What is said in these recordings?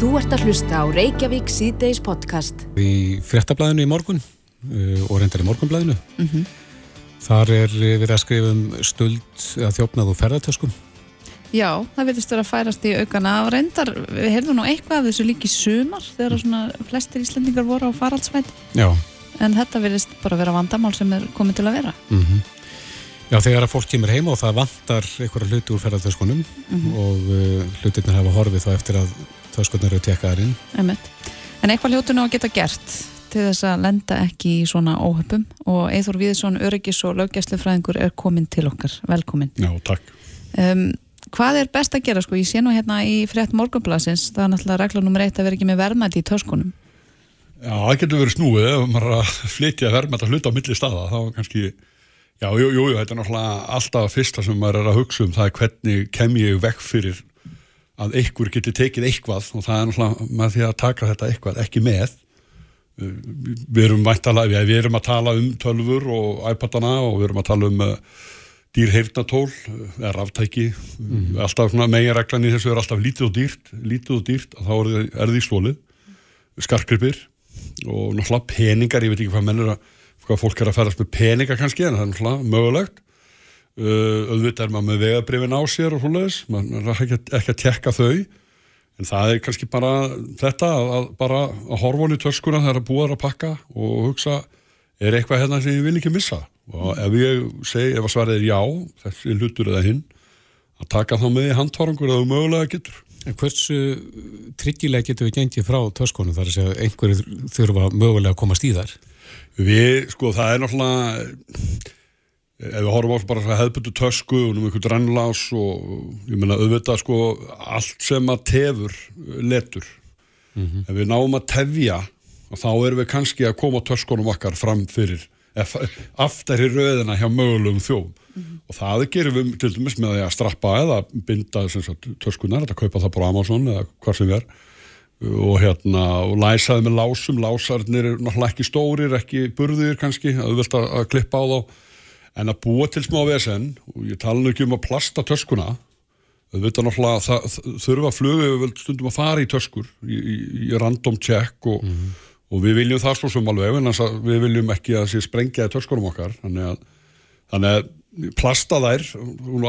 Þú ert að hlusta á Reykjavík síðdeis podcast. Í fréttablaðinu í morgun uh, og reyndar í morgunblaðinu. Mm -hmm. Þar er við að skrifa um stöld að þjófnað og ferðartöskum. Já, það vilist vera að færast í aukana og reyndar, við heyrðum nú eitthvað af þessu líki sumar þegar svona flestir íslendingar voru á faraldsvæti. Já. En þetta vilist bara vera vandamál sem er komið til að vera. Mm -hmm. Já, þegar að fólk kemur heima og það vantar einhverja hluti úr ferðartöskunum mm -hmm. og uh, hlutirnir hafa horfið þá eftir að töskurnar eru tekkaðarinn. En eitthvað hljótu nú að geta gert til þess að lenda ekki í svona óhöpum og Eithor Viðsson, öryggis og löggjæslufræðingur er komin til okkar. Velkomin. Já, takk. Um, hvað er best að gera? Sko? Ég sé nú hérna í frétt morgunblasins, það er náttúrulega regla nummer eitt að vera ekki með verðmæti í töskunum. Já, það getur verið snúið ef maður að flytja verðmæti að hluta á milli staða. Var kannski, já, jú, jú, þetta er náttúrulega alltaf fyrsta sem maður er að hugsa um, það er hvernig kem ég vekk fyrir að einhver geti tekið eitthvað og það er náttúrulega með því að taka þetta eitthvað ekki með. Við erum, tala, við erum að tala um tölfur og iPadana og við erum að tala um uh, dýrheirnatól eða ráftæki mm. alltaf meginreglan í þessu er alltaf lítið og dýrt lítið og dýrt, þá er, er því slólið skarkripir og náttúrulega peningar, ég veit ekki hvað mennur að hvað fólk er að ferast með peningar kannski en það er náttúrulega mögulegt auðvitað er maður með vegabrifin á sér og svoleiðis, maður er ekki, ekki að tekka þau. En það er kannski bara þetta að, bara að horfa hún í törskuna þegar búið að pakka og hugsa, er eitthvað hérna sem ég vil ekki missa? Og ef ég segi, ef að svarið er já þessi hlutur eða hinn að taka þá með í handvarangur eða mögulega getur. En hversu tryggilega getur við gengið frá törskunum þar að segja einhverju þurfa mögulega að komast í þar? Við, sko, það er náttúrulega ef við horfum á bara hefðbundu tösku og um einhvern rannlás og ég meina auðvitað sko allt sem að tefur letur. Mm -hmm. ef við náum að tefja þá erum við kannski að koma töskunum okkar fram fyrir aftar í rauðina hjá mögulegum þjóum mm -hmm. og það gerum við til dæmis með að strappa eða binda sagt, töskunar, þetta kaupa það bara Amazon eða hvað sem er. Og hérna og læsaði með lásum. Lásarnir er náttúrulega ekki stórir, ekki burðir kannski, auðvitað að, að klippa á þá en að búa til smá vesen og ég tala nú ekki um að plasta töskuna að náttúrulega það, þurfa flugu stundum að fara í töskur í, í, í random check og, mm -hmm. og við viljum það svo sem alveg en við viljum ekki að sé sprengjaði töskunum okkar þannig að, þannig að plasta þær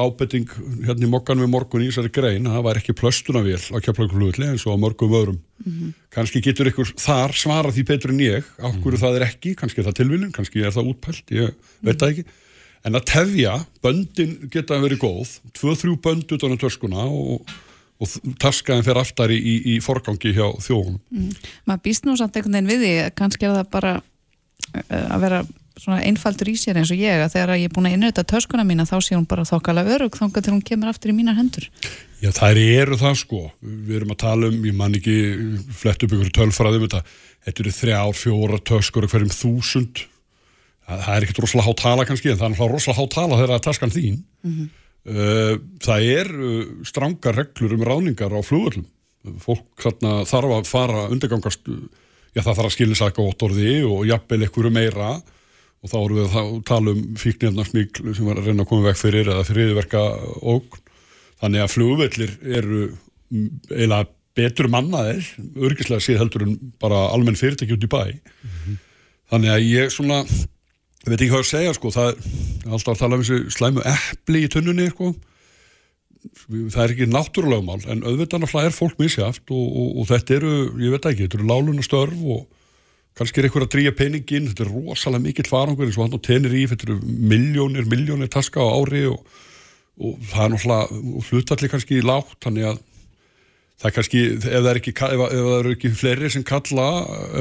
ábetting hérna í mokkan við morgun í þessari grein það var ekki plöstunavél á kjöflagflugli eins og á mörgum öðrum mm -hmm. kannski getur ykkur þar svarað því betur en ég á hverju mm -hmm. það er ekki, kannski er það tilviljun kannski er það útpælt, ég veit það ekki en að tefja, böndin geta verið góð, tvö-þrjú bönd utan á törskuna og, og taskaðin fer aftar í, í, í forgangi hjá þjóðunum. Mm. Maður býst nú samt einhvern veginn við því, kannski er það bara uh, að vera svona einfaldur í sér eins og ég, að þegar ég er búin að innrita törskuna mína þá sé hún bara þokkala örug þángar til hún kemur aftur í mínar hendur. Já, þær eru það sko. Við erum að tala um, ég man ekki flett upp ykkur tölfræðum, þetta, þetta eru þrjár, fjóra törskur hverjum þúsund það, er ekkert rosalega há tala kannski en það er náttúrulega rosalega há tala þegar það er taskan þín. Mm -hmm. það er uh, stranga reglur um ráningar á flugöldum fólk þarna, þarf að fara undirgangast já það þarf að skilja sækka óttorði og jafnvel einhverju meira. Og þá erum við að tala um fíknefnarsmíkl sem er að reyna að koma vekk fyrir eða þriðverka ógn þannig að flugvellir eru eiginlega betur mannaðir örgislega síð heldur en bara almenn fyrirtæki út í bæ. Mm -hmm. þannig að ég svona ég veit ekki hvað að segja sko. Það er alltaf að tala um þessu slæmu eppli í tunnunni sko. Það er ekki náttúrulega mál en auðvitað náttúrulega er fólk misjáft og, og, og þetta eru, ég veit ekki, þetta eru lálunastörf og kannski er eitthvað að drýja peningin þetta er rosalega mikill farangur eins og hann á tenir í, þetta eru miljónir miljónir taska á ári og, og það er náttúrulega hlutalli kannski lágt, þannig að það er kannski, ef það er ekki, ef, ef það eru ekki fleiri sem kalla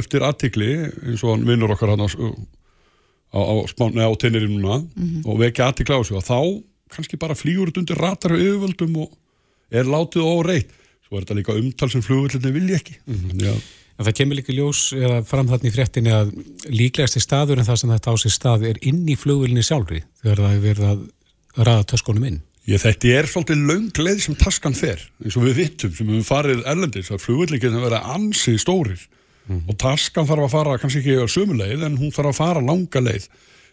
eftir aðtikli eins og hann vinnur okkar hann á á, á, á tennirin núna mm -hmm. og vekja aðtikla á sig og þá kannski bara flýgur þetta undir ratar og yfirvöldum og er látið og reitt svo er þetta líka umtal sem flugvöldinni vilja ekki. Mm -hmm. En það kemur líka ljós eða fram þarna í fréttinni að líklegast í staður en það sem þetta á sig stað er inn í flugvöldinni sjálfri þegar það er verið að ræða töskonum inn. Ég, þetta er svolítið laungleið sem taskan fer eins og við vittum sem við farið erlendis að flugvöldinni getur verið ansið stórir mm. og taskan þarf að fara kannski ekki á sömuleið en hún þarf að fara langa leið.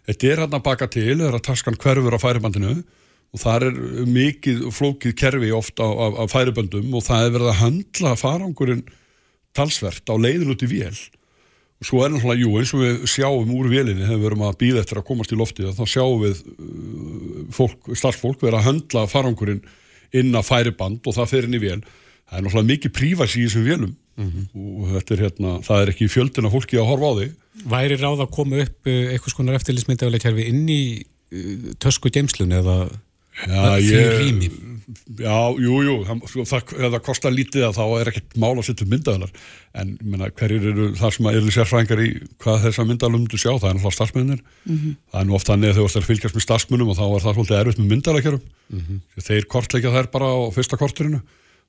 Þetta er hann að baka til þegar taskan hverfur á færibandinu. Og það er mikið flókið kerfi ofta á, á, á færibandum og það er verið að handla farangurinn talsvert á leiðin út í vél. Og svo er náttúrulega, jú, eins og við sjáum úr vélinni þegar við erum að býða eftir að komast í loftið þá sjáum við uh, fólk, starfsfólk vera að höndla farangurinn inn að færiband og það fer inn í vél það er náttúrulega mikið prífas í þessum vélum. Og þetta er hérna, það er ekki fjöldin af fólki að horfa á því Væri ráð að koma upp uh, eitthvað skonar eftirlismyndavælega kerfi inn í uh, tösku geimslun eða Já, því ég, rými? já, jú, jú, það, sko, það, það kostar lítið að þá er ekkert mál að setja myndaðalar en ég meina, hverjir eru þar sem að eru sérfræðingar í hvað þessar myndaðalar myndu sjá, það er náttúrulega starfsmennir það er nú oft þannig að þau vorst að fylgjast með starfsmennum og þá er það svolítið erfitt með myndaðalarkerum þeir kortleikja þær bara á fyrsta korturinu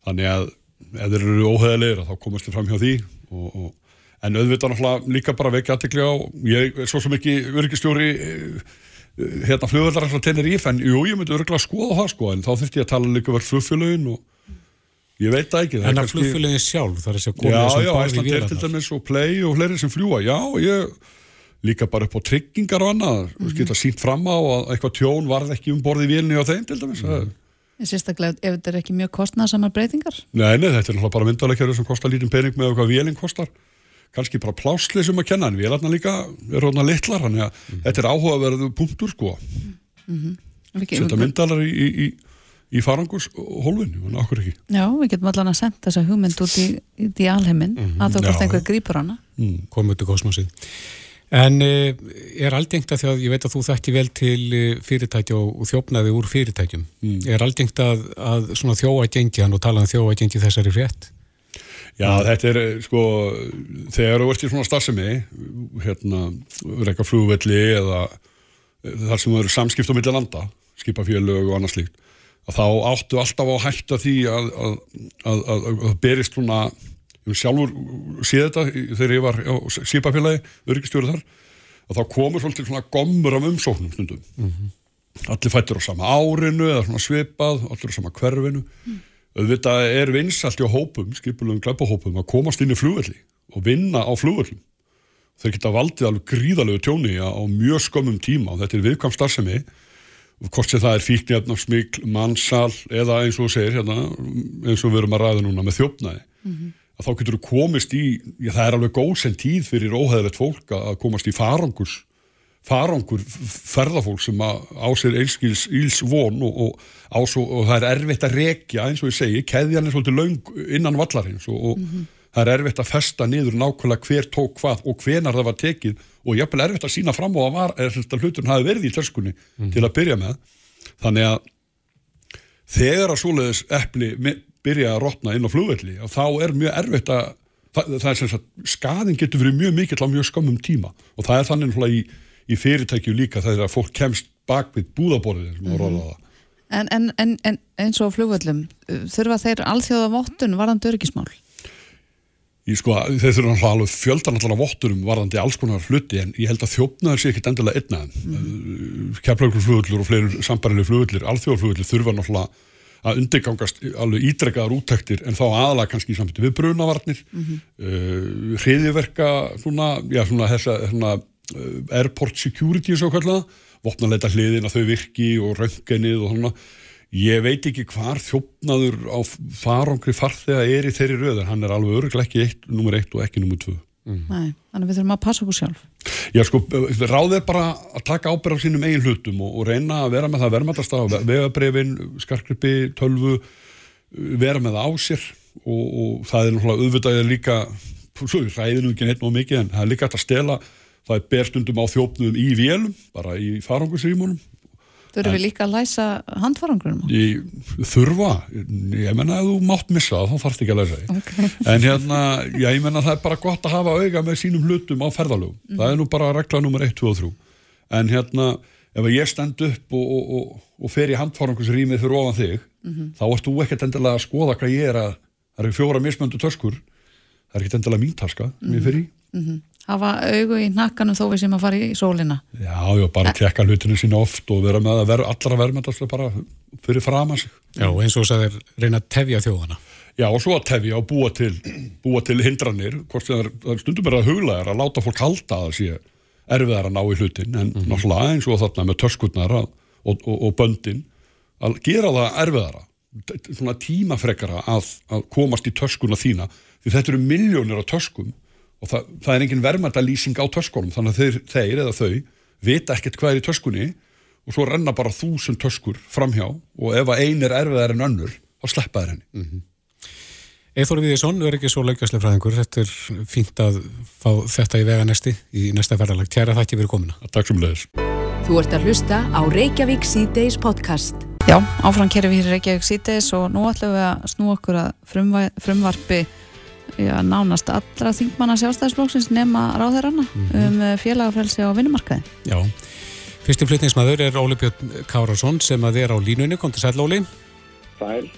þannig að ef þeir eru óheðilegir þá komast þeir fram hjá því og, og, en auðvitað náttúrulega líka bara vekja aðtekli á ég er svo sem ekki örygistjóri hérna flugvöldar alltaf tennir í en jú, ég myndi örgulega skoða það sko en þá þurfti ég að tala líka verið flugfélögin og ég veit það ekki það en að kannski- flugfélagin sjálf þar er sér koma Já, já, báði Æsland er til dæmis og Play og fleiri sem fljúa Já, ég líka bara upp á tryggingar og annað mm -hmm. geta sínt fram á að eitthvað tjón varð ekki um borði í vélni á þeim til dæmis. Mm Sérstaklega ef þetta er ekki mjög kostnæðsamar breytingar. Nei, nei, þetta er náttúrulega bara myndalegkjörður sem kostar lítinn pening með hvað vélinn kostar. Kannski bara plásli sem að kenna en vélarna líka er róna litlar þannig að þetta er áhugaverðu punktur sko. Setja myndalar í, í, í, í farangurs hólfinu, en okkur ekki. Já, við getum allan að senda þessa hugmynd út í, út í alheimin að þú Já. hvort einhver grípur hana. Koma út í kosmosið en uh, er aldengt að því að ég veit að þú þekki vel til uh, fyrirtæki og, þjófnaði úr fyrirtækjum. Er aldengt að, að svona þjóa gengjan og tala um þjóa gengi þessari frétt? Já, þetta er eh, sko þegar þú ert í svona starfsemi hérna, reyka flugvelli eða eh, þar sem eru samskipt á milli landa, skipafélög og annað slíkt, að þá áttu alltaf á hætta því að, að, að, að, að berist svona sjálfur séð þetta í- þegar ég var á skipafélagi, öryggistjóri þar að þá komur svolítið svona gommur af umsóknum stundum. Allir fættur á sama árinu eða svona svipað, allir á sama hverfinu. Auðvitað er vinsalt hjá hópum, skipulum glæpahópum að komast inn í flugvelli og vinna á flugvellum þeir geta valdið alveg gríðalegu tjóni á mjög skömmum tíma og þetta er viðkvæm starfsemi. Hvort sem það er fíknjarnar, smikl, mannsal eða eins og þú segir hérna, eins og við erum að ræða núna með þjófnaði að þá getur þú komist í já, það er alveg góðsend tíð fyrir óheðilegt fólk að komast í farangurs farangur ferðafólk sem að á sér einskils íls von og, og, svo, og það er erfitt að rekja eins og ég segi, keðjan er svolítið löng innan vallarins og, og það er erfitt að festa niður nákvæmlega hver tók hvað og hvenar það var tekið og jafnvel erfitt að sína fram á að, var, er, að hluturinn hafi verið í törskunni til að byrja með. Þannig að þegar að svoleiðis epli mi- byrja að rotna inn á flugvelli að þá er mjög erfitt að það, það er sem sagt, skaðin getur verið mjög mikill á mjög skömmum tíma og það er þannig í, í fyrirtækju líka þegar fólk kemst bak við búðaborðið sem mm -hmm. það en, en, en, en eins og uh, þurfa þeir alþjóða vottun varðandi öryggismál Í sko, þeir þurfa alveg fjöldan allar votturum varðandi alls konar hluti en ég held að þjófnaður sé ekkit endilega einna mm. keflaugur flugullur og fleiri sambarileg flugullir, alþjóðarflugullir þurfa náttúrulega að undirgangast alveg ítrekkaðar úttektir en þá aðalega kannski í samfittu við brunavarnir mm -hmm. uh, hriðiverka svona, já svona þessa svona, uh, airport security svo kallaða, vopnarleita hliðin að þau virki og röntgenið og svona ég veit ekki hvar þjófnaður á farangri farþega er í þeirri röð en hann er alveg öruglega ekki nummer eitt og ekki nummer tvö Nei, þannig við þurfum að passa okkur sjálf. Já sko, ráðið bara að taka ábyrð á sínum eigin hlutum og, og reyna að vera með það á vegabrefin, skarkrippi, tölvu vera með það á sér og, og það er náttúrulega auðvitaðið líka svo við ræðinu ekki neitt nóg mikið en það er líka hægt að stela það er berstundum á þjófnum í vélum bara í farangusrýmunum Þurfum við líka að læsa handfarangurinn Ég þurfa, ég menna að þú mátt missa það, þá þarfst ekki að læsa því. okay. En hérna, já, ég menna það er bara gott að hafa auga með sínum hlutum á ferðalögum. Það er nú bara regla nummer 1, 2 og 3. En hérna, ef ég stend upp og, og, og, og fer í handfarangusrýmið fyrir ofan þig, þá ert þú ekkert endilega að skoða hvað ég er að, það eru fjóra mismöndu töskur, það er ekkert endilega mín taska fer í. Hafa augu í nakkanum þó við sem að fara í sólina. Já, já, bara tekka hlutinu sína oft og vera með að vera allra verðmættast bara fyrir fram að sig. Já, eins og þess að þeir reyna að tefja þjóðana Já, og svo að tefja og búa til, búa til hindranir, hvort sem það er, er stundum er að huglaðar að láta fólk halda að það sé erfiðar að ná í hlutin, en náttúrulega eins og þarna með töskurnar að, og, og, og böndin, að gera það erfiðara svona tímafrekara að, að komast í töskuna þína því þetta eru miljónir á töskum og það, það er engin verðmænta lýsing á töskunum þannig að þeir, þeir eða þau vita ekkert hvað er í töskunni og svo renna bara þúsund töskur framhjá og ef að ein er erfiðar en önnur þá sleppa þeir henni mm -hmm. Eithóri Viðísson, verður ekki svo leikjastlega fræðingur þetta er fínt að fá þetta í vega næsti í næsta ferðalag. Tjæra þakki fyrir komina. Takk sem leiðis. Þú ert að hlusta á Reykjavík C-Days podcast. Já, áfram kerum við Reykjavík C-Days og nú ætlum við að snú okkur að frumvarpi já, nánast allra þingmanna sjálfstæðisblóksins nema ráðherranna mm -hmm. um eh, félagafrelsi á vinnumarkaði. Já, fyrstu flytningsmaður er Óli Björn Kárasson sem að er á línunni, kom til sæl Óli. Sæl.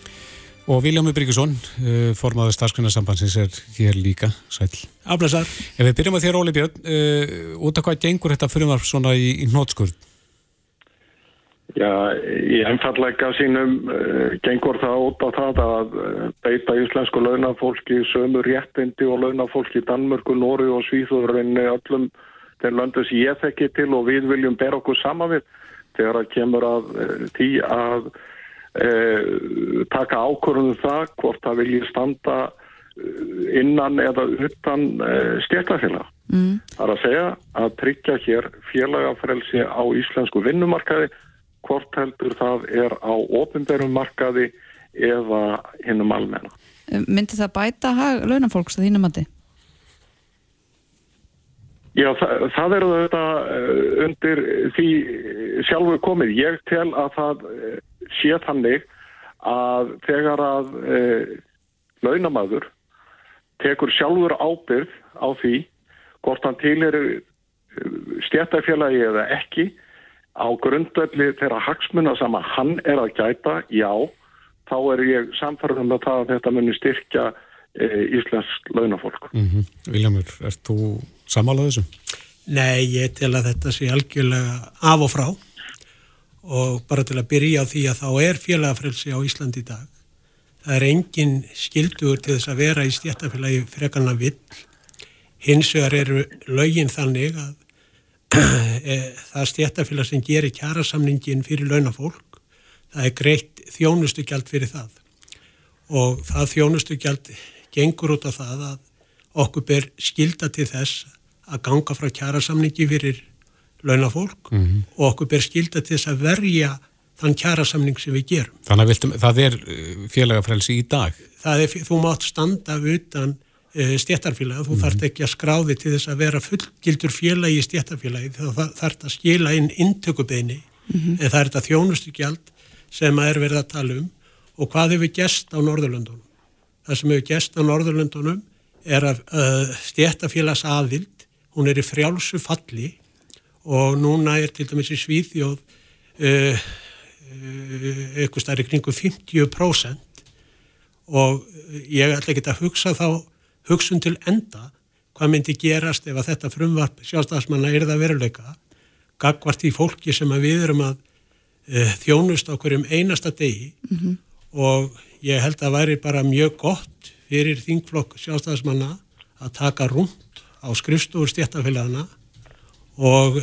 Og Viljámi Bryggjesson, eh, formadur starfsgrunarsambansins er hér líka, sæl. Aflæsar. Ef við byrjum að þér Óli Björn, uh, út af hvað gengur þetta frumvarp svona í, í nótskurð? Já, í einfallega sínum uh, gengur það út á það að uh, beita íslensku launafólki sömu réttindi og launafólki í Danmörku, Nóri og Svíþúðurinni öllum þeir löndu sem ég þekki til og við viljum bera okkur sama við þegar það kemur að tí að taka ákvörðunum það hvort það vilji standa innan eða utan stjættafélag. Mm. Það er að segja að tryggja hér félagafrelsi á íslensku vinnumarkaði hvort heldur það er á ofinberum markaði eða hinnum almenna. Myndi það bæta launafólks að þínum mati? Já, það, það eru þetta eh, undir því sjálfu komið. Ég tel að það eh, sé þannig að þegar að e, launamaður tekur sjálfur ábyrð á því hvort hann til er stjættafélagi eða ekki á grundvelli þeirra hagsmuna sem að hann er að gæta, já, þá er ég samfærðum með það að þetta muni styrkja e, íslensk launafólk. Mm -hmm. Viljamur, ert þú samálaðið þessum? Nei, ég tel að þetta sé algjörlega af og frá og bara til að byrja á því að þá er félagafrelsi á Íslandi í dag. Það er engin skildur til þess að vera í stjættafélagi frekarna vill. Hins vegar eru lögin þannig að það stjættafélag sem gerir kjærasamningin fyrir launafólk, það er greitt þjónustugjald fyrir það og það þjónustugjald gengur út af það að okkur ber skilda til þess að ganga frá kjærasamningi fyrir launafólk mm -hmm. og okkur ber skilda til þess að verja þann kjærasamning sem við gerum. Þannig að viltum, það er eh, félagafrelsi í dag? Er, þú mátt standa utan Eh, stjættarfélagi, þú mm. þarf ekki að skráði til þess að vera fullgildur félagi í stjættarfélagi þá þarf að skila inn intökubeini mm -hmm. en það er þetta þjónustugjald sem að er verið að tala um. Og hvað hefur gæst á Norðurlöndunum? Það sem hefur gæst á Norðurlöndunum er að uh, stjættarfélags aðvild hún er í frjálsu falli og núna er til dæmis í Svíðjóð uh, uh, eitthvað stærri kringu 50% og ég ætla ekki að hugsa þá hugsun til enda hvað myndi gerast ef að þetta frumvarp sjálfstafsmanna er það veruleika gagvart í fólki sem við erum að uh, þjónust á hverjum einasta degi mm -hmm. og ég held að væri bara mjög gott fyrir þingflokk sjálfstafsmanna að taka rúmt á skrifstúr stjættafélagana og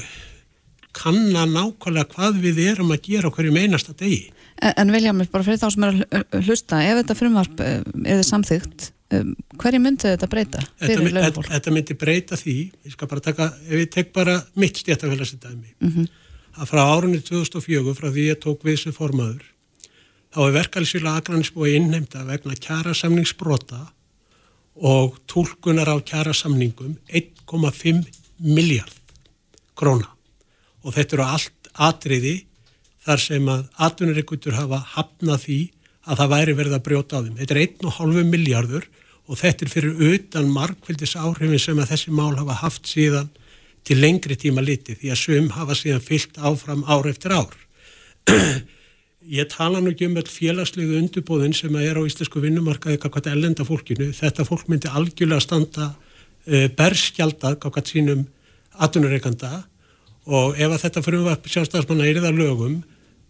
kanna nákvæmlega hvað við erum að gera á hverjum einasta degi. En, en Viljámi, bara fyrir þá sem er að hlusta, ef þetta frumvarp eh, er þið samþygt Um, hverju myndi þetta breyta? Þetta, þetta myndi breyta því ég skal bara taka, ef ég tek bara mitt stjættafélagsdæmi mm -hmm. að frá árunni 2004, frá því ég tók við sem formaður, þá er verkefælisvila agranisbúi innheimta vegna kjærasamningsbrota og tólkunar á kjærasamningum 1,5 miljard króna og þetta eru allt atriði þar sem að atvinnurikutur hafa hafnað því að það væri verið að brjóta á þeim. Þetta er 1,5 miljardur og þetta er fyrir utan markveldis áhrifin sem að þessi mál hafa haft síðan til lengri tíma liti því að sum hafa síðan fyllt áfram ár eftir ár. Ég tala nú ekki um all félagslegu undurbóðin sem að er á íslensku vinnumarkaði kakvat ellenda fólkinu. Þetta fólk myndi algjörlega standa uh, berskjaldað kakvat sínum aðunureikanda og ef að þetta að sjálfstafsmanna er það lögum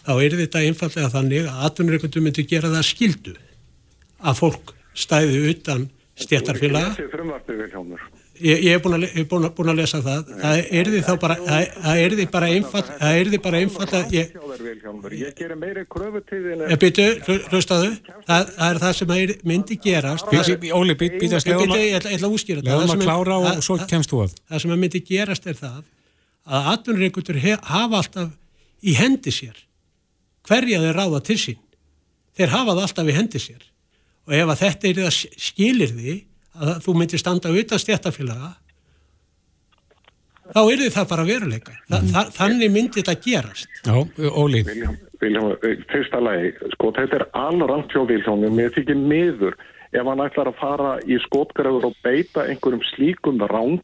þá er þetta einfallega þannig að atvinnureikundu myndi gera það skildu að fólk stæði utan stjættarfélaga Ég, ég hef búin, búin, búin að lesa það. Það er því þá bara, það er því bara einfall, það er því bara einfall að ég... Ég gerir meiri kröfu til þín... Ég byrju, hlustaðu, það, það er það sem myndi gerast... Óli, leðum að... Ég ætla að úskýra það. Leðum að klára og svo kemst þú að. Það sem myndi gerast er það að atvinnurreikundur hafa alltaf í hendi sér hverja þeir ráða til sín. Þeir hafa það alltaf í hendi sér og ef að þetta er það skilir því að þú myndir standa auðvitað stjættafélaga þá er það bara veruleika. Þa, mm. það, þannig myndir þetta gerast. Já, Óli. Viljum, viljum, fyrsta lagi, sko, þetta er alrangt hjá Viljónum, mér þykir miður ef hann ætlar að fara í skotgræður og beita einhverjum slíkum rang,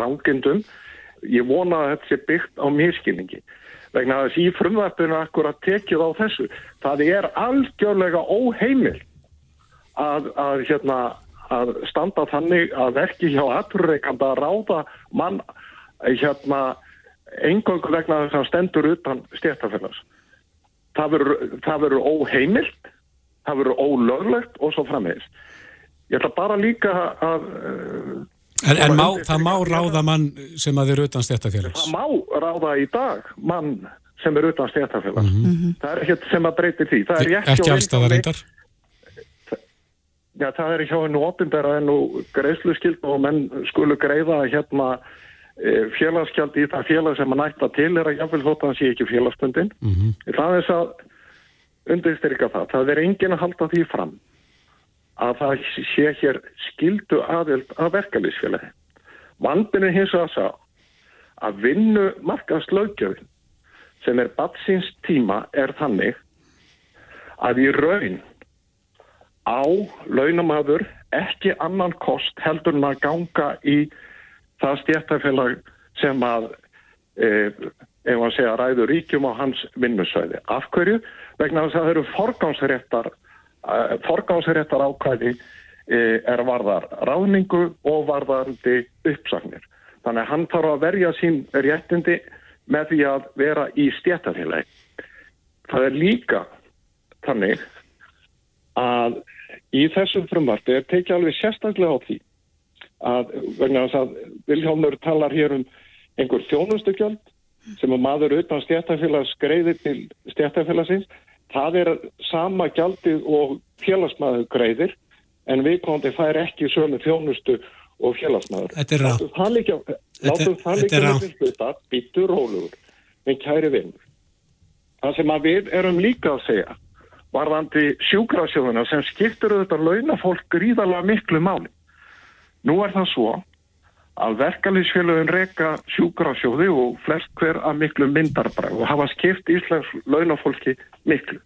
rangindum, ég vona að þetta sé byggt á mérskilningi. Vegna að þessi í frumvarpinu akkur að tekið á þessu, það er algjörlega óheimil að, að hérna að standa þannig að ekki hjá aturreikanda að ráða mann hérna engöngu vegna þess að stendur utan stjættafélags. Það verður óheimilt, það verður ólöglegt og svo framhegist. Ég ætla bara líka að... En, en má, það má ráða mann sem að er utan stjættafélags? Það má ráða í dag mann sem er utan stjættafélags. Mm -hmm. Það er ekkert sem að breyti því. Ekki allstað að reyndar? Já, það er hjá hennu ofinbæra en nú greiðslu skild og menn skulu greiða hérna e, félagskjald í það félag sem mann ætta til er að jáfnvel þótt að það sé ekki félagsbundin. Mm -hmm. Það er að undirstyrka það. Það er engin að halda því fram að það sé hér skildu aðild að verkefliðsfélagi. Vandinu hins að sá að vinnu markaðslaugjöfin sem er batsins tíma er þannig að í raun á launamaður ekki annan kost heldur en að ganga í það stjættafélag sem að e, ef að segja ræður ríkjum á hans vinnusvæði. Af hverju? Vegna þess að það eru forgámsréttar forgámsréttar ákvæði e, er varðar ráðningu og varðarandi uppsagnir. Þannig að hann þarf að verja sín réttindi með því að vera í stjættafélagi. Það er líka þannig að í þessum frumvarti er tekið alveg sérstaklega á því að að Viljónur talar hér um einhver þjónustugjöld sem að maður utan stjættafélags greiði til stjættafélagsins það er sama gjaldið og félagsmaður greiðir en viðkóndi fær ekki sömu þjónustu og félagsmaður. Þetta er rátt Látum það líka með hluta. Bitur rólugur með kæri vinnur Það sem að við erum líka að segja varðandi sjúkrasjóðuna sem skiptur auðvitað launafólk gríðarlega miklu máli. Nú er það svo að verkalýsfélagin reyka sjúkrasjóði og flest hver að miklu myndarbræð og hafa skipt Íslands launafólki miklu.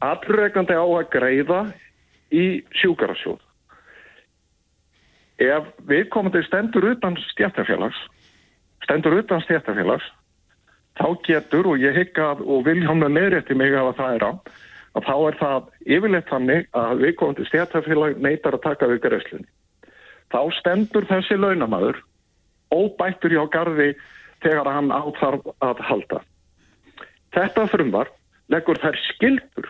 Allreikandi á að greiða í sjúkrasjóð. Ef við komum til stendur utan stjættafélags, stendur utan stjættafélags, þá getur og ég hygga og Viljónu neyrétti mig að það er á að þá er það yfirleitt þannig að viðkomandi stjættafélag neytar að taka við greiðslunni. Þá stendur þessi launamæður óbættur hjá gardi þegar hann áþarf að halda. Þetta frumvar leggur þær skildur,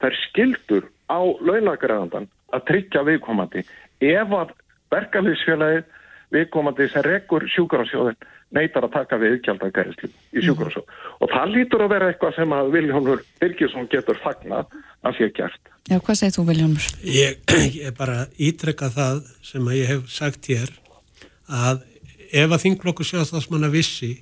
þær skildur á launagræðandan að tryggja viðkomandi ef að verkefliðsfélagið viðkomandi sem reggur sjúkarásjóðin neytar að taka við ykkjaldagæðislu í sjúkarásjóð. Mm. Og það lítur að vera eitthvað sem að Viljónur Birgisson getur fagnat að sé gert. Já, hvað segir þú Viljónur? Ég, ég bara ítrekka það sem að ég hef sagt hér að ef að þinglokku sjáðstafsmann að vissi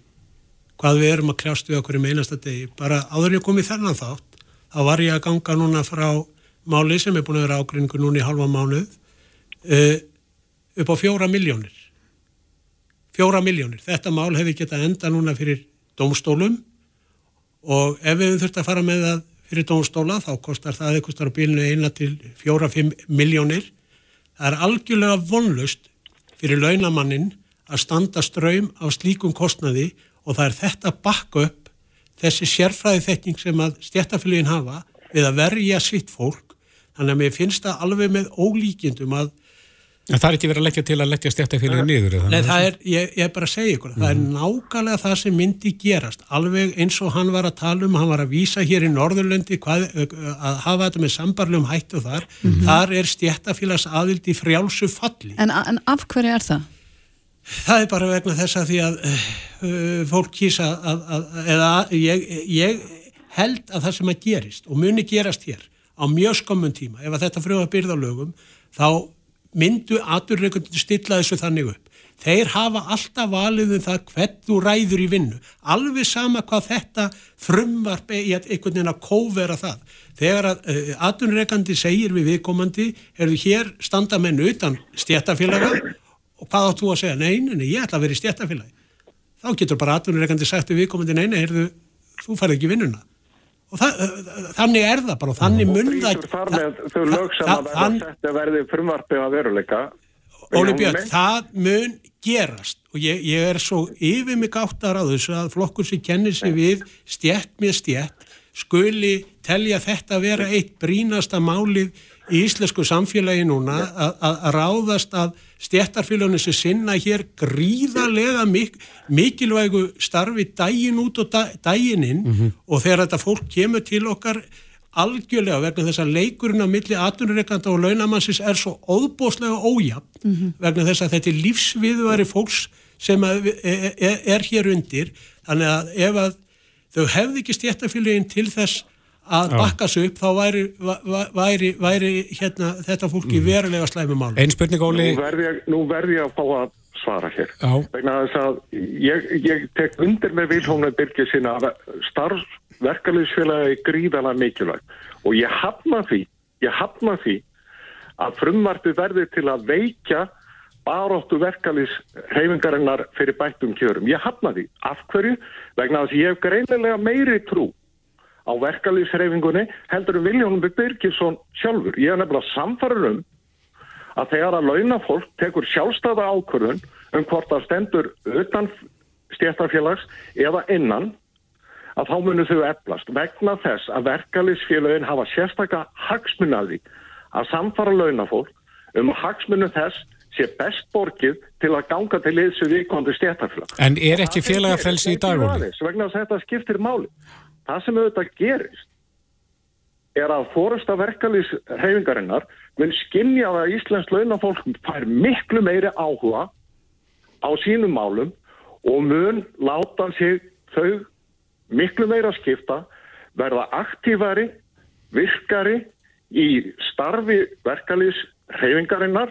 hvað við erum að kljást við okkur í meinasta degi, bara áður ég komið þennan þátt, þá var ég að ganga núna frá máli sem er búin að vera ágrinningu núna í halva mánuð uh, upp á fjóra miljónir fjóra miljónir. Þetta mál hefði getað enda núna fyrir dómstólum og ef við þurftum að fara með það fyrir dómstóla þá kostar það eitthvað starf bílinu eina til fjóra-fimm miljónir. Það er algjörlega vonlust fyrir launamannin að standa ströym af slíkum kostnaði og það er þetta bakka upp þessi sérfræði þekking sem að stjættafélagin hafa við að verja sitt fólk. Þannig að mér finnst það alveg með ólíkjendum að En það er ekki verið að leggja til að leggja stjættafélagi niður? eða Nei, það er, ég, ég er bara að segja ykkur, það er nákvæmlega það sem myndi gerast, alveg eins og hann var að tala um, hann var að vísa hér í Norðurlöndi hvað, að hafa þetta með sambarlegum hættu þar, þar er stjættafélags aðild í frjálsu falli. En, en af hverju er það? Það er bara vegna þess að því að uh, fólk kýsa að, að, eða ég, ég held að það sem að gerist og muni gerast hér á mjög skömmun tíma, ef að þetta frjóða byrðalögum, þá myndu aturreikundir stilla þessu þannig upp. Þeir hafa alltaf valið um það hvern þú ræður í vinnu. Alveg sama hvað þetta frumvarp í að einhvern veginn að kóvera það. Þegar að uh, aturreikandi segir við viðkomandi, erðu hér standa menn utan stjættafélaga og hvað áttu að segja? Nei, nei, ég ætla að vera í stjættafélagi. Þá getur bara aturreikandi sagt við viðkomandi, nei, nei, erðu, þú farið ekki vinnuna og það, þannig er það bara og þannig mun það og þar með þau lög sem að verða sett að verði frumvarpið að veruleika. Óli Björn, það mun gerast. Og ég, ég er svo yfir mig áttar á þessu að flokkur sem kennir sig við stjætt með stjætt skuli telja þetta að vera eitt brínasta málið í íslensku samfélagi núna að ráðast að stjættarfélagunum sem sinna hér gríðarlega mik mikilvægu starfi dægin út og dægin inn mm -hmm. og þegar þetta fólk kemur til okkar algjörlega vegna þess að leikurinn á milli atvinnureikanda og launamannsins er svo óbóslega ójafn mm -hmm. vegna þess að þetta er lífsviðværi fólks sem er, er, e, er hér undir þannig að ef að þau hefði ekki stjættarfélagin til þess að bakka sig upp þá væri, væri, væri hérna, þetta fólki mm. verulega slæmi mál. Einn spurning Óli. Nú verð ég, nú verð ég að fá að svara hér. Vegna þess að ég, ég tek undir með Vilhóna Birgir sinna er gríðala mikilvægt og ég hafna því, ég hafna því að frumvartu verði til að veikja baróttu verkaliðsreyfingarinnar fyrir bættum kjörum. Ég hafna því. Af hverju? Vegna þess að ég hef greinilega meiri trú á verkalýsreifingunni heldur um Viljónum Birgisson sjálfur. Ég er nefnilega samfarið um að þegar að launafólk tekur sjálfstæða ákvörðun um hvort það stendur utan stjættarfélags eða innan að þá munum þau eflast vegna þess að verkalýsfélagin hafa sérstakka hagsmunnaði að samfara launafólk um hagsmunum þess sé best borgið til að ganga til liðsu vikondi stjættarfélag. En er ekki félagafrelsi í dag? Vegna þess að þetta skiptir máli. Það sem auðvitað gerist er að fórasta verkalýs hefingarinnar mun skinnja að Íslands launafólk fær miklu meiri áhuga á sínum málum og mun láta sig þau miklu meira skipta verða aktífari, virkari í starfi verkalýs hefingarinnar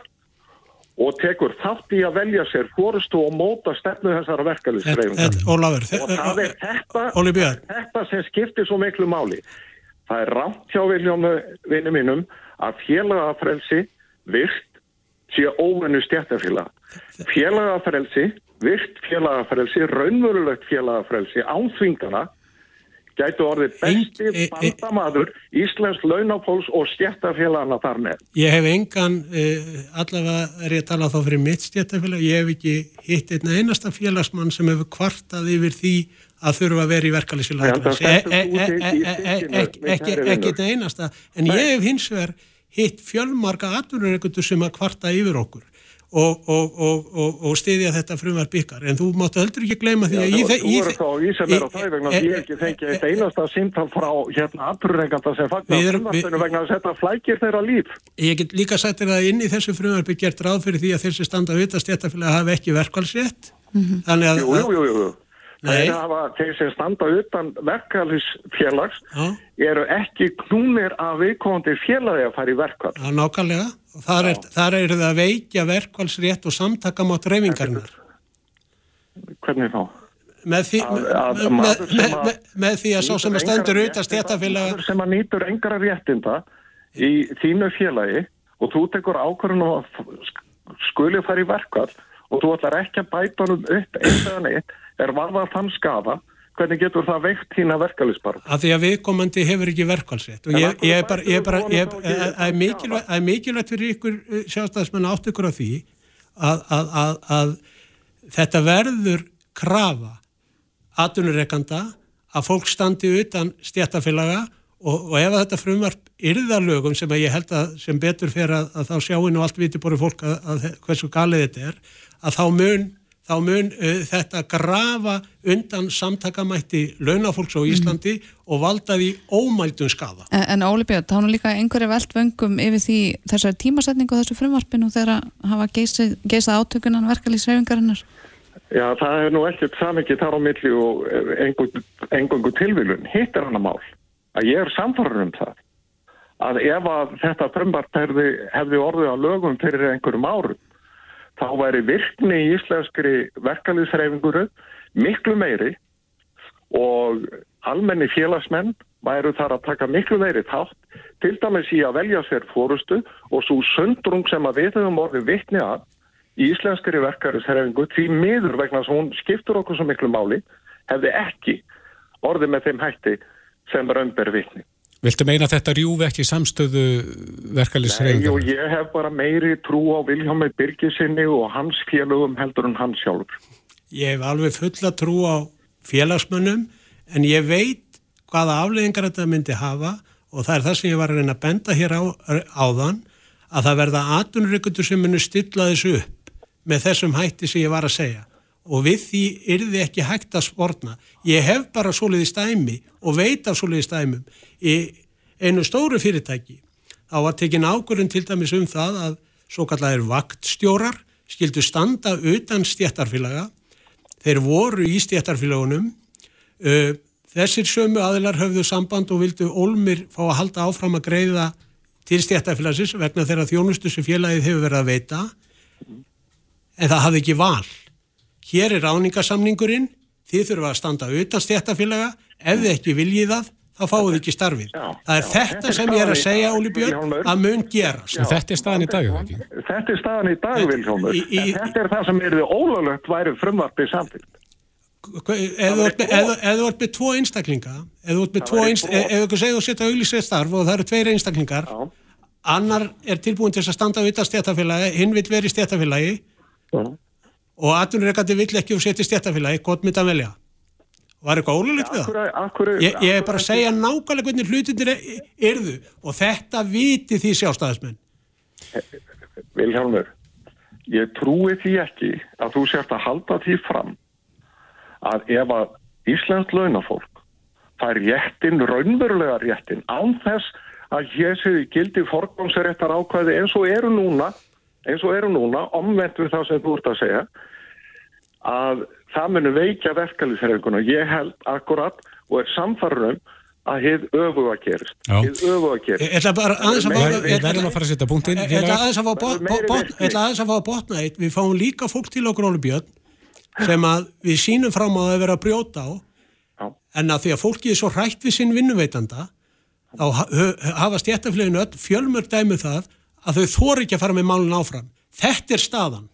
og tekur þátt í að velja sér fórustu og móta stefnu þessara verkefliðsreifingar. Ólafur, og það er þetta, þetta sem skiptir svo miklu máli. Það er rátt hjá viljónu vinnu mínum að félagafrelsi virt sé óvennu stjættafélag. Félagafrelsi, virt félagafrelsi, raunverulegt félagafrelsi, ánþvingana gætu orðið besti e, e, bandamadur Íslensk launafólks og stjættafélagana þar með. Ég hef engan, uh, allavega er ég að tala þá fyrir mitt stjættafélag, ég hef ekki hitt einn einasta félagsmann sem hefur kvartað yfir því að þurfa að vera í verkefælisfélag. Ekki einn einasta, en ég hef hins vegar hitt fjölmarka atvinnureikundur sem að kvarta yfir okkur og, og, og, og stiðja þetta frumvar byggar en þú máttu heldur ekki gleyma því að Já, þú eru þá í sem er á það vegna að ég ekki fengi eitt einasta símtal frá hérna afturreikanda sem fagnar frumvartinu vegna að setja flækir þeirra líf. Ég get líka sagt þér að inn í þessu frumvar byggjert ráð fyrir því að þessi standa auðvitað stéttafélag hafi ekki verkvælsrétt mm -hmm. þannig að Jú, jú, jú, jú Hafa, þeir sem standa utan verkefælisfélags eru ekki knúnir af viðkomandi félagi að fara í verkvall. Já, nákvæmlega. Þar er, þar er það veikja verkvælsrétt og samtaka mát reyfingarinnar. Hvernig þá? Með því að, að, með, með, með því að sá sem að stendur auðvitað stéttafélaga... Sem að nýtur engara réttinda í þínu félagi og þú tekur ákvörðun og skuli að fara í verkvall og þú ætlar ekki að bæta hann upp eitt eða neitt er varðað þann skafa hvernig getur það veikt þína verkefælisbarð? Af því að viðkomandi hefur ekki verkefælsrétt og ég, ég er bara, ég er bara, ég er mikilvægt, mikilvægt fyrir ykkur eh, sjástæðismenn átt ykkur á því að, að, að, að þetta verður krafa aðunureikanda að fólk standi utan stjættafélaga og, og ef þetta frumvarp yrðalögum sem að ég held að sem betur fer að, að þá sjáinn og allt viti búið fólk að, að hversu galið þetta er, að þá mun þá mun uh, þetta grafa undan samtakamætti launafólks á Íslandi mm. og valda því ómældun skafa. En, en Óli Björn, þá er líka einhverju veldvöngum yfir því þessari tímasetningu og þessu frumvarpinu þegar hafa geysað, átökunan verkalýsreifingarinnar? Já, það er nú ekkert samikið þar á milli og engungu tilvílun. Hitt er hann að mál að ég er samfarrður um það að ef að þetta frumvart hefði, hefði orðið á lögum fyrir einhverjum árum þá væri virkni í íslenskri verkalýðsreifinguru miklu meiri og almenni félagsmenn væru þar að taka miklu meiri þátt til dæmis í að velja sér fórustu og svo sundrung sem að við höfum orðið vittni að í íslenskri verkalýðsreifingu því miður vegna sem hún skiptur okkur svo miklu máli hefði ekki orðið með þeim hætti sem raunber vittni. Viltu meina að þetta rjúfi ekki samstöðu verkefliðsreifnum? Nei, ég hef bara meiri trú á Viljámi Birgisinni og hans félögum heldur en hans sjálfur. Ég hef alveg fulla trú á félagsmönnum en ég veit hvaða afleggingar þetta myndi hafa og það er það sem ég var að reyna að benda hér á, áðan að það verða atunryggundur sem munir stilla þessu upp með þessum hætti sem ég var að segja og við því yrði ekki hægt að spórna. Ég hef bara soliði stæmi og veit af soliði stæmum í einu stóru fyrirtæki. Þá var tekin ákvörðun til dæmis um það að svo kallar vaktstjórar skildu standa utan stjættarfélaga. Þeir voru í stjættarfélagunum. Þessir sömu aðilar höfðu samband og vildu Olmir fá að halda áfram að greiða til stjættarfélagsins vegna þeirra þjónustu sem félagið hefur verið að veita. En það hafði ekki val hér er ráningasamningurinn, þið þurfa að standa utan stjættafélaga, ef þið ekki viljið það, þá þið ekki starfið. Já, það er já, þetta sem ég er að segja, Óli Björn, að mun gerast. Já, þetta er staðan í dag, ekki? Þetta er staðan í dag, Viljómur. Þetta er það sem er þið ólöglegt værið frumvarpið samtidig. Eða þú ert með tvo einstaklinga, eða þú ert með tvo einstaklinga, eða þú segir þú setja auglísið starf og það eru tveir einstaklingar, annar er tilbúin til að standa utan stjættafélagi, hinn vil vera í stjættafélagi, og atvinnureikandi vill ekki og setja stjættafélagi, gott mynd að velja. Var eitthvað ólulegt við það? Ég, ég er bara að segja nákvæmlega hvernig hlutinir erðu og þetta viti því sjálfstæðismenn. Vilhelmur ég trúi því ekki að þú sért að halda því fram að ef að Íslands launafólk fær réttin, raunverulega réttin án þess að hér séu gildi forgámsréttar ákvæði eins og eru núna eins og eru núna, omvend við það sem þú ert að segja, að það muni veikja verkefliðsreifinguna. Ég held akkurat og er samfarrum að hið öfu að gerist. Hið öfu að gerist. Ég ætla bara aðeins að fara að setja punktinn. Ég ætla aðeins að fá að botna eitt. Við fáum líka fólk til okkur Ólubjörn sem að við sínum fram á að vera að brjóta á Já. en að því að fólki er svo hrætt við sinn vinnuveitanda þá hafa stjættafleginu öll fjölmörg dæmið um það að þau þóri ekki að fara með málun áfram. Þetta er staðan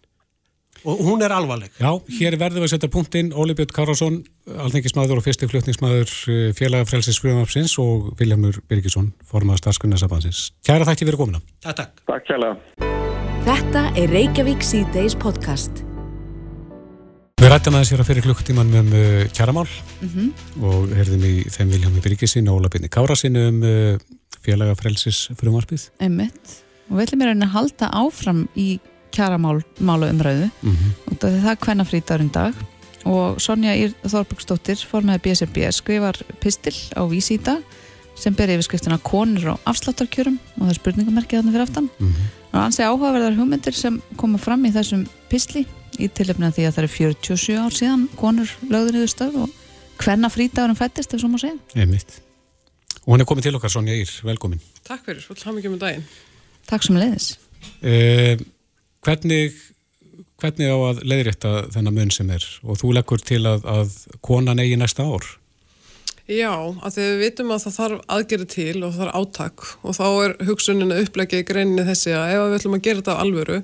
og hún er alvarleg. Já, hér verðum við að setja punktinn Óli Björn Kárásson, alþengismadur og fyrsti flutningsmadur eh, félagafrelsis Frjóðamapsins og Viljámur Birgisson formað starfskunnasabansins. Kæra þætti fyrir komina. Takk, takk. Takk kæla. Þetta er Reykjavík C-Days podcast. Við rættum aðeins hér að fyrir klukktíman með um uh, kjaramál mm -hmm. og herðum í þeim Viljámi Birgissin og Óla Björn Kárássin um uh, félagafrelsis Frjóðamapsins. Einmitt og við ætlum að reyna að halda áfram í kjaramálu umræðu mm -hmm. og það er hvenna frítarinn dag. Og Sonja Ír Þorbergsdóttir fór með BSRB skrifar pistil á vísi í dag sem ber yfirskriftina konur á afsláttarkjörum. Og það er spurningamerkið þarna fyrir aftan. Mm -hmm. og hann sé áhugaverðar hugmyndir sem koma fram í þessum pistli í tilöfna því að það er 47 ár síðan konur lögður yfir stöð og hvenna frítagurum fættist ef svo má segja. Einmitt. og hann er komið til okkar Sonja Ír, velkomin. Takk fyrir, svolítið hafði mikið með daginn Takk sem leiðis. Eh, hvernig, hvernig á að leiðrétta þennan mun sem er og þú leggur til að, að konan eigi næsta ár? Já, að því við vitum að það þarf aðgerið til og það þarf áttak og þá er hugsuninu upplegið í greininni þessi að ef við ætlum að gera þetta á alvöru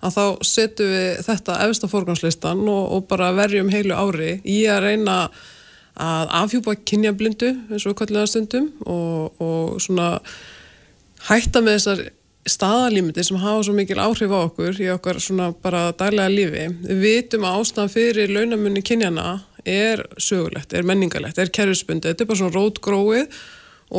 að þá setjum við þetta efsta fórgangslistan og, og bara verjum heilu ári í að reyna að afhjúpa kynjablindu eins og kallega stundum og, og svona hætta með þessar staðalímiti sem hafa svo mikil áhrif á okkur í okkar svona bara daglega lífi. Við vitum að ástæðan fyrir launamunni kynjana er sögulegt, er menningalegt, er kerfisbundi, þetta er bara svona rótgróið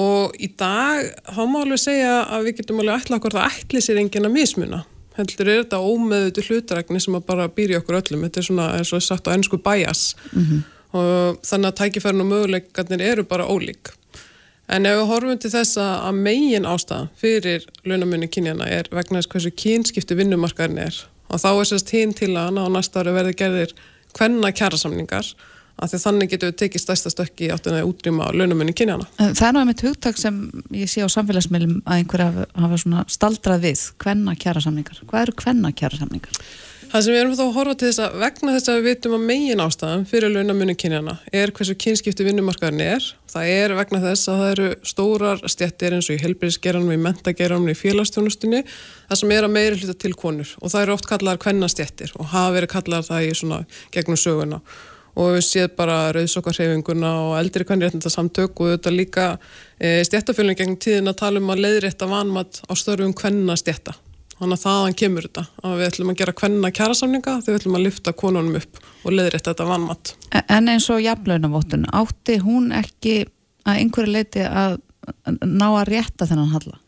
og í dag þá má alveg segja að við getum alveg ætla okkur að ætli sér enginn að mismuna. Heldur er þetta ómeðutu hlutrækni sem að bara býri okkur öllum. Þetta er svona eins og sagt á ennsku bias. Mm -hmm. og þannig að tækifærinu og möguleikarnir eru bara ólík en ef við horfum til þess að megin ástæða fyrir launamunni kynjana er vegna þess hversu kynskipti vinnumarkaðin er og þá er sérst hinn til að á næsta ári verði gerðir hvenna kjærasamningar að því þannig getur við tekið stærsta stökki áttan að útrýma launumunni kynjana. Það er náttúrulega mitt hugtak sem ég sé á samfélagsmiðlum að einhverja hafa staldrað við hvenna kjæra samningar. Hvað eru hvenna kjæra samningar? Það sem við erum þá að horfa til þess að vegna þess að við vitum að megin ástæðan fyrir launamunni kynjana er hversu kynskipti vinnumarkaðin er. Það er vegna þess að það eru stórar stjættir eins og í helbriðsgeranum, í mentageranum, í félagstjónustunni það sem er að meiri hluta til konur og það eru oft kallar hvenna stjættir og hafa verið kallar það í svona gegnum söguna og við séð bara rauðsokkarhefinguna og eldri kannréttinda samtök og þetta líka e, stjættafölun gegn tíðin að tala um að leiðrétta vanmat á störfum hvenna stjætta. Þannig að þaðan kemur þetta að við ætlum að gera hvenna kjærasamninga þegar við ætlum að lyfta konunum upp og leiðrétta þetta vanmat. En eins og jafnlaunavottun, átti hún ekki að einhverju leiti að ná að rétta þennan halla?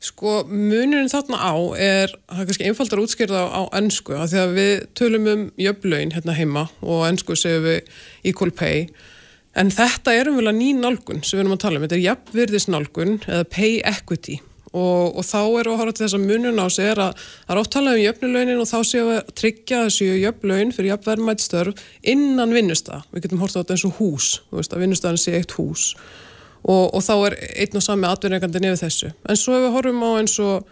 Sko munurinn þarna á er, það er kannski einfaldar útskýrða á, á ennsku að því að við tölum um jöfnlaun hérna heima og ennsku segjum við equal pay en þetta er umvel að ný nálgun sem við erum að tala um, þetta er jafnvirðisnálgun eða pay equity og, og þá við að horfa til þess að munurinn á sig er að það er talað um jöfnulaunin og þá við að tryggja þessu jöfnlaun fyrir jafnverðmættstörf innan vinnustaf, við getum horta á þetta eins og hús, veist, að vinnustafin sé eitt hús og, og þá er einn og sami atvinningandi nefið þessu. En svo ef við horfum á eins og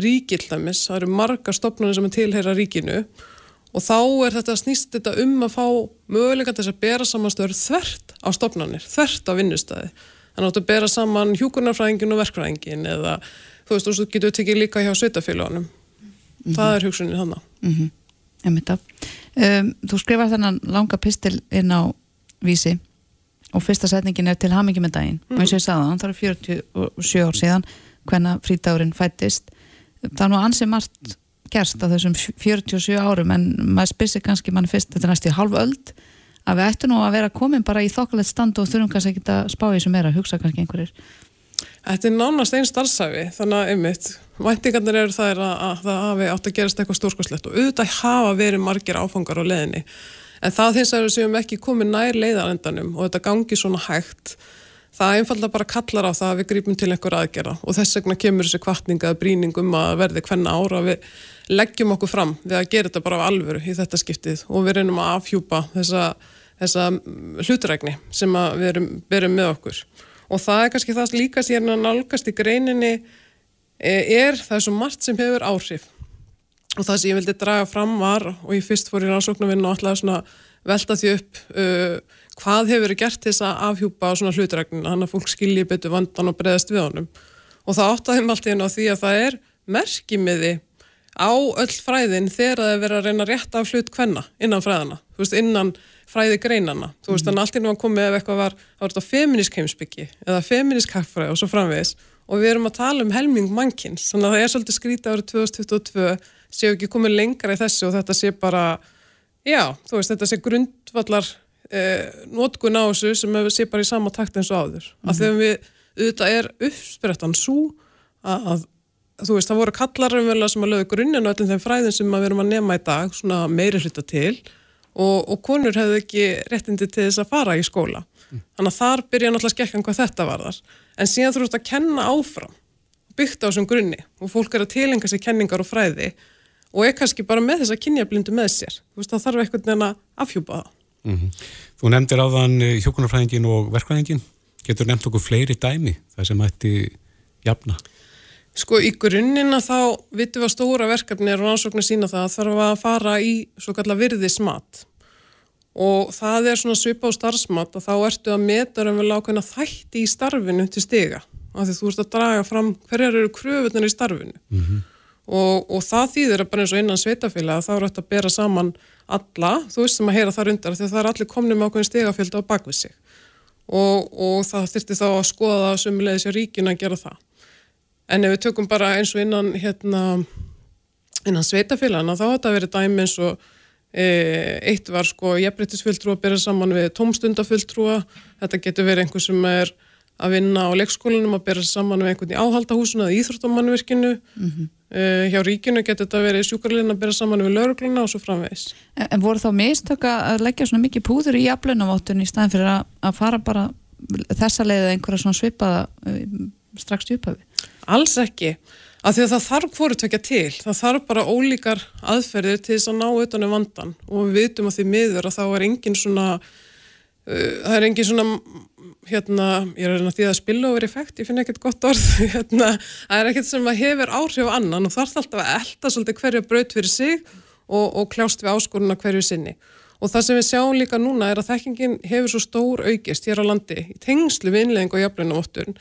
ríkildæmis, það eru marga stopnarnir sem er tilheyra ríkinu og þá er þetta snýst þetta um að fá möguleika til þess að bera saman stöður þvert á stopnarnir, þvert á vinnustæði. Þannig að bera saman hjúkunarfræðingin og verkfræðingin eða þú veist, þú getur tekið líka hjá sveitafélagunum. Mm -hmm. Það er hugsunin þannig. Mm -hmm. um, þú skrifar þennan langa pistil inn á vísi og fyrsta setningin er til hamingi með daginn mm. og eins og ég sagði það, það er 47 ár síðan hvenna frítagurinn fættist það er nú ansið margt gerst á þessum 47 árum en maður spyrsir kannski mann fyrst þetta næst í halv öld að við ættum nú að vera komin bara í þokkalegt stand og þurfum kannski ekki að spá í sem er að hugsa kannski einhverjir. Þetta er nánast einn starfsæfi þannig að einmitt, væntingarnir eru það að, að það hafi átt að gerast eitthvað stórskoslegt og auðvitað hafa verið margir áfangar á leðinni en það þess að við séum ekki komið nær leiðarendanum og þetta gangi svona hægt það einfalda bara kallar á það að við grípum til einhver aðgera og þess vegna kemur þessi kvartninga bríningum að verði hvenna ára við leggjum okkur fram við að gera þetta bara á alvöru í þetta skiptið og við reynum að afhjúpa þessa, þessa hlutrækni sem við erum, erum með okkur. Og það er kannski það líka að nálgast í greininni e, er það er svo margt sem hefur áhrif. Og það sem ég vildi draga fram var og ég fyrst fór í rannsóknarvinn og alltaf velta því upp uh, hvað hefur verið gert þess að afhjúpa á svona hlutræknin, hann að fólk skilji betur vandan og breðast við honum. Og það áttaði alltaf inn á því að það er merkimiði á öll fræðin þegar það er verið að reyna rétt af hlut hvenna innan fræðana, þú veist, innan fræði greinana, þú veist, þannig alltaf nú að komið ef eitthvað var, það var þetta feminisk heimsbyggi eða feminisk haffræði og svo framvegis. Og við erum að tala um helming mannkins, þannig að það er svolítið skrítið árið 2022 séu ekki komið lengra í þessu og þetta sé bara, já, þú veist, þetta sé grundvallar eh, nótkun á þessu sem sé bara í sama takt eins og áður. Mm -hmm. Að þegar við, auðvitað er uppsprettan svo að, að, þú veist, það voru kallar umvel sem að lögðu grunninn og öllum þeim fræðin sem við erum að nema í dag, svona meiri hluta til og, og konur hefðu ekki réttindi til þess að fara í skóla. Mm. Þannig að þar byrja náttúrulega skekkan hvað þetta var þar. En síðan þú veist að kenna áfram byggt á þessum grunni og fólk er að tilenga sér kenningar og fræði og er kannski bara með þessa kynjablindu með sér þú veist þá þarf eitthvað neina afhjúpa það mm -hmm. Þú nefndir áðan eh, hjókunarfræðingin og verkfræðingin getur nefnt okkur fleiri dæmi það sem ætti jafna? Sko í grunnina þá vitum við að stóra verkefni er og ansóknir sína það að þarf að fara í svo kalla virðismat. Og það er svona svipa á starfsmat og þá ertu að meta vel ákveðna þætti í starfinu til stiga. Af því þú ert að draga fram hverjar eru kröfunar í starfinu. Mm -hmm og, og það þýðir að bara eins og innan sveitafélag þá er þetta að bera saman alla, þú veist sem að heyra þar undar að það er allir komnið með ákveðin stegafélda á bakvið sig. Og, og það þurfti þá að skoða það sumulegis á ríkinu að gera það. En ef við tökum bara eins og innan hérna, innan sveitafélagana þá þetta verið dæmi eins og e, eitt var sko jefnbryttisfulltrú að bera saman við tómstundafulltrúa. Þetta getur verið einhver sem er að vinna á leikskólanum að bera saman með einhvern í áhaldahúsinu eða íþróttamannverkinu mm -hmm. Uh, hjá ríkinu getur þetta verið sjúkarlegin að bera saman með laurugluna og svo framvegis. En, en voru þá mistöka að leggja svona mikið púður í jaflunavottun í staðin fyrir að, að fara bara þessa leiðið einhverja svona svipaða uh, strax djúpaði? Alls ekki, af því að það þarf hvoru tökja til, það þarf bara ólíkar aðferðir til þess að ná utanum vandan og við vitum að því miður að þá er engin svona það er engin svona hérna, ég er að því að spilla over effekt, ég finn ekkert gott orð hérna, það er ekkert sem að hefur áhrif annan og þarf alltaf að elda svolítið hverja braut fyrir sig og, og kljást við áskoruna hverju sinni og það sem við sjáum líka núna er að þekkingin hefur svo stór aukist hér á landi í tengslu við innlegging og jafnleina óttun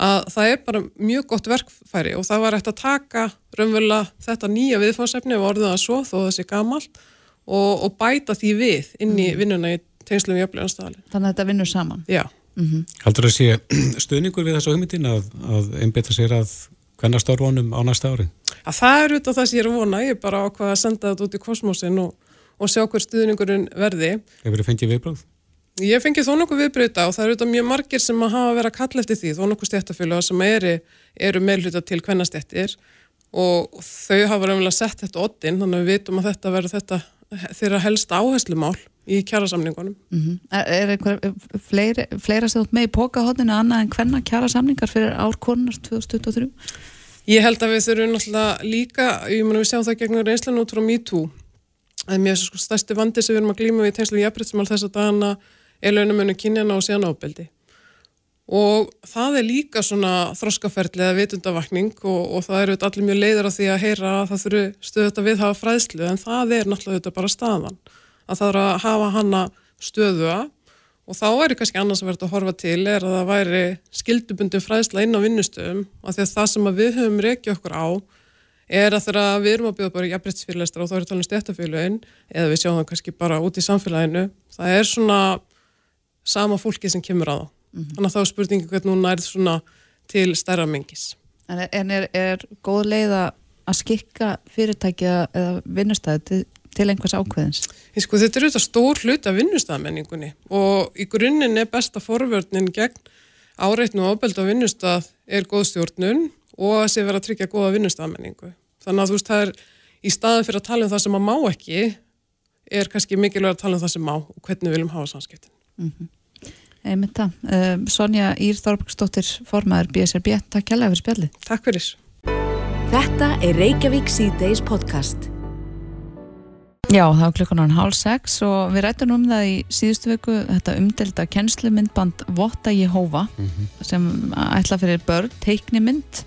að það er bara mjög gott verkfæri og það var eftir að taka raunverulega þetta nýja viðfáðsefni og orðið það svo þó sé gamalt og, og bæta því við inn í mm. vinnuna í tengslu við jafnleina staðalinn. Þannig að þetta vinnur saman? Já. Mm -hmm. Haldur það sé stöðningur við þessu hugmyndin að, að einbita sér að hvernig stórvonum á næsta ári? Að það er út af það sem ég er að vona, ég er bara ákvað að senda þetta út í kosmosin og, og sjá hver stöðningurinn verði. Hefur þið fengið viðbröð? Ég fengið þó nokkuð viðbröða og það eru þetta mjög margir sem að hafa verið að kalla eftir því, þó nokkuð stjættafélag sem eru, eru meðluta til hvernastjættir og þau hafa raunverulega sett þetta oddin, þannig að við vitum að þetta verður þetta þeirra helst áherslumál í kjærasamningunum. Mm -hmm. Er, er einhver fleiri, fleira sem þú með í pókahotninu annað en hvenna kjærasamningar fyrir árkonars 2023? Ég held að við þurfum náttúrulega líka, ég mun að við sjáum það gegnum reynslan út frá MeToo, að mér sko stærsti vandi sem við erum að glíma við í tengslu jafnbryttsmál þess að dana er launamönu kynjana og síðan ábeldi. Og það er líka svona þroskaferðli eða vitundavakning og, og það eru allir mjög leiður af því að heyra að það þurfu stöðu þetta við hafa fræðslu en það er náttúrulega þetta bara staðan að það er að hafa hanna stöðua og þá er kannski annars að verða að horfa til er að það væri skildubundum fræðsla inn á vinnustöðum og því að það sem að við höfum reykja okkur á er að þegar við erum að bjóða bara jafnbryttsfyrirleistra og þá er það alveg stjættafélagin eða við sjáum það kannski bara út í samfélaginu það er svona sama fólki sem kemur að það. Mm -hmm. þannig að þá er spurningi hvernig hún nærð svona til stærra mengis. En er, er góð leið að skikka fyrirtækja eða vinnustæði til einhvers ákveðins? Sko, þetta er auðvitað stór hlut af vinnustafmenningunni og í grunninn er besta forvörnin gegn áreitnu og ábelda vinnustaf er góð stjórnun og að sé vera að tryggja góða vinnustafmenningu. Þannig að þú veist það er í staðin fyrir að tala um það sem að má ekki er kannski mikilvæg að tala um það sem má og hvernig við viljum hafa samskiptin. Mm -hmm. Einmitt það. Uh, Sonja Ír Þorbergsdóttir, formaður BSRB, takk kjærlega fyrir spjalli. Takk fyrir. Þetta er Reykjavík C-Days podcast. Já, það var klukkan hálf sex og við rættum um það í síðustu vöku þetta umdelta kennslumyndband Votta Jehova mm -hmm. sem ætla fyrir börn, teiknimynd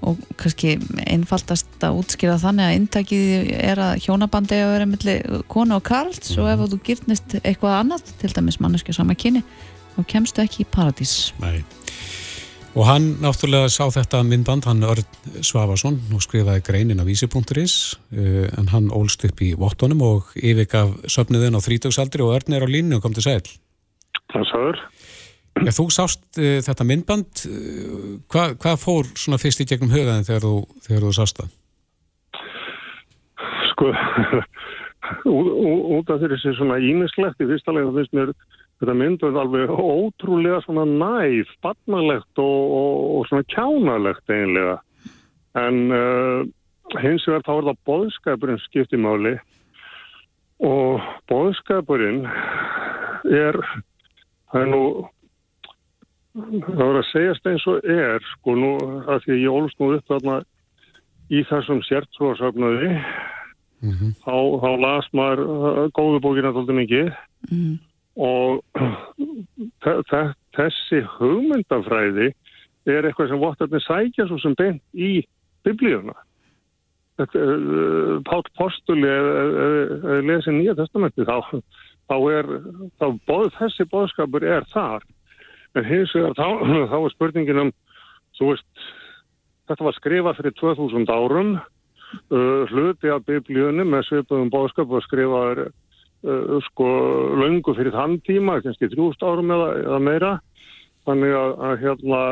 og kannski einfaldast að útskýra þannig að intakið er að hjónabandi er að vera melli konu og karls mm -hmm. og ef þú gyrnist eitthvað annað, til dæmis manneski sama kyni, þá kemstu ekki í paradís Nei Og hann náttúrulega sá þetta myndband, hann Örn Svavarsson og skrifaði greinin af vísi.is uh, en hann ólst upp í Vottonum og yfirgaf söfniðin á þrítöksaldri og Örn er á línu og kom til sæl. Það sáður. Ja, þú sást uh, þetta myndband, uh, hvað hva fór svona fyrst í gegnum högaðin þegar þú, þegar þú sást það? Sko, út af þessi svona ímislegt í fyrsta lega finnst mér þetta myndur alveg ótrúlega svona næf, barnalegt og, og, og svona kjánalegt einlega en uh, hins vegar þá er það boðskapurinn skiptimáli og boðskapurinn er það er nú það voru að segjast eins og er sko nú að því að ég ólst nú upp þarna í þessum sértrúarsöfnaði mm -hmm. þá, þá las maður uh, góðu bókina alltaf mikið. Mm -hmm og þessi hugmyndafræði er eitthvað sem vottarnir sækja svo sem beint í biblíuna. Uh, Pál Postuli eða lesin Nýja testamenti þá, þá er þá boð, þessi boðskapur er þar en hins vegar þá, þá er spurningin um veist, þetta var skrifað fyrir 2000 árum uh, hluti af biblíunum með svipuðum boðskap var skrifaður uh, sko löngu fyrir þann tíma, kannski þrjúst árum eða, eða meira. Þannig að, að hérna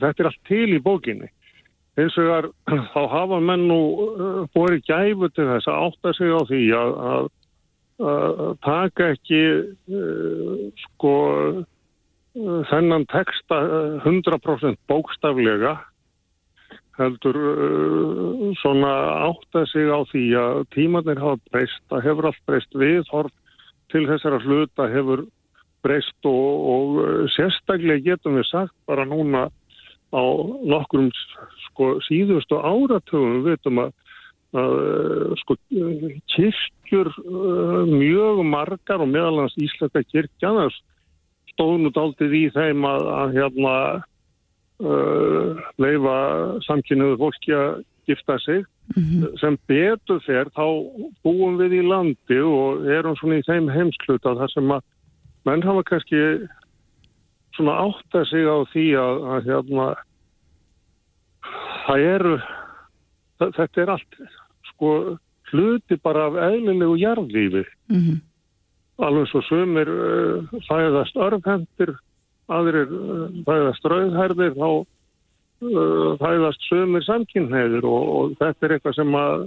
þetta er allt til í bókinni. Eins og þar þá hafa menn nú uh, bórið gæfu til þess að átta sig á því að, að, að taka ekki uh, sko þennan texta uh, 100% bókstaflega heldur uh, svona átta sig á því að tímanir hafa breyst, það hefur allt breyst. Viðhorf til þessara hluta hefur breyst og, og uh, sérstaklega getum við sagt bara núna á nokkrum sko, síðustu áratöfum við veitum að, að uh, sko, kirkjur uh, mjög margar og meðalans íslenska kirkja það stóðnut aldrei í þeim að, að hérna uh, leifa samkynniðu fólki að gifta sig. Sem betur fer þá búum við í landi og erum svona í þeim heimskluta þar sem að menn hafa kannski svona átta sig á því að, að hérna það eru það, þetta er allt sko hluti bara af eðlilegu jarðlífi. Mhm. alveg svo sumir uh, fæðast örfhendir aðrir uh, fæðast rauðherðir þá uh, fæðast sumir samkynneður og, og þetta er eitthvað sem að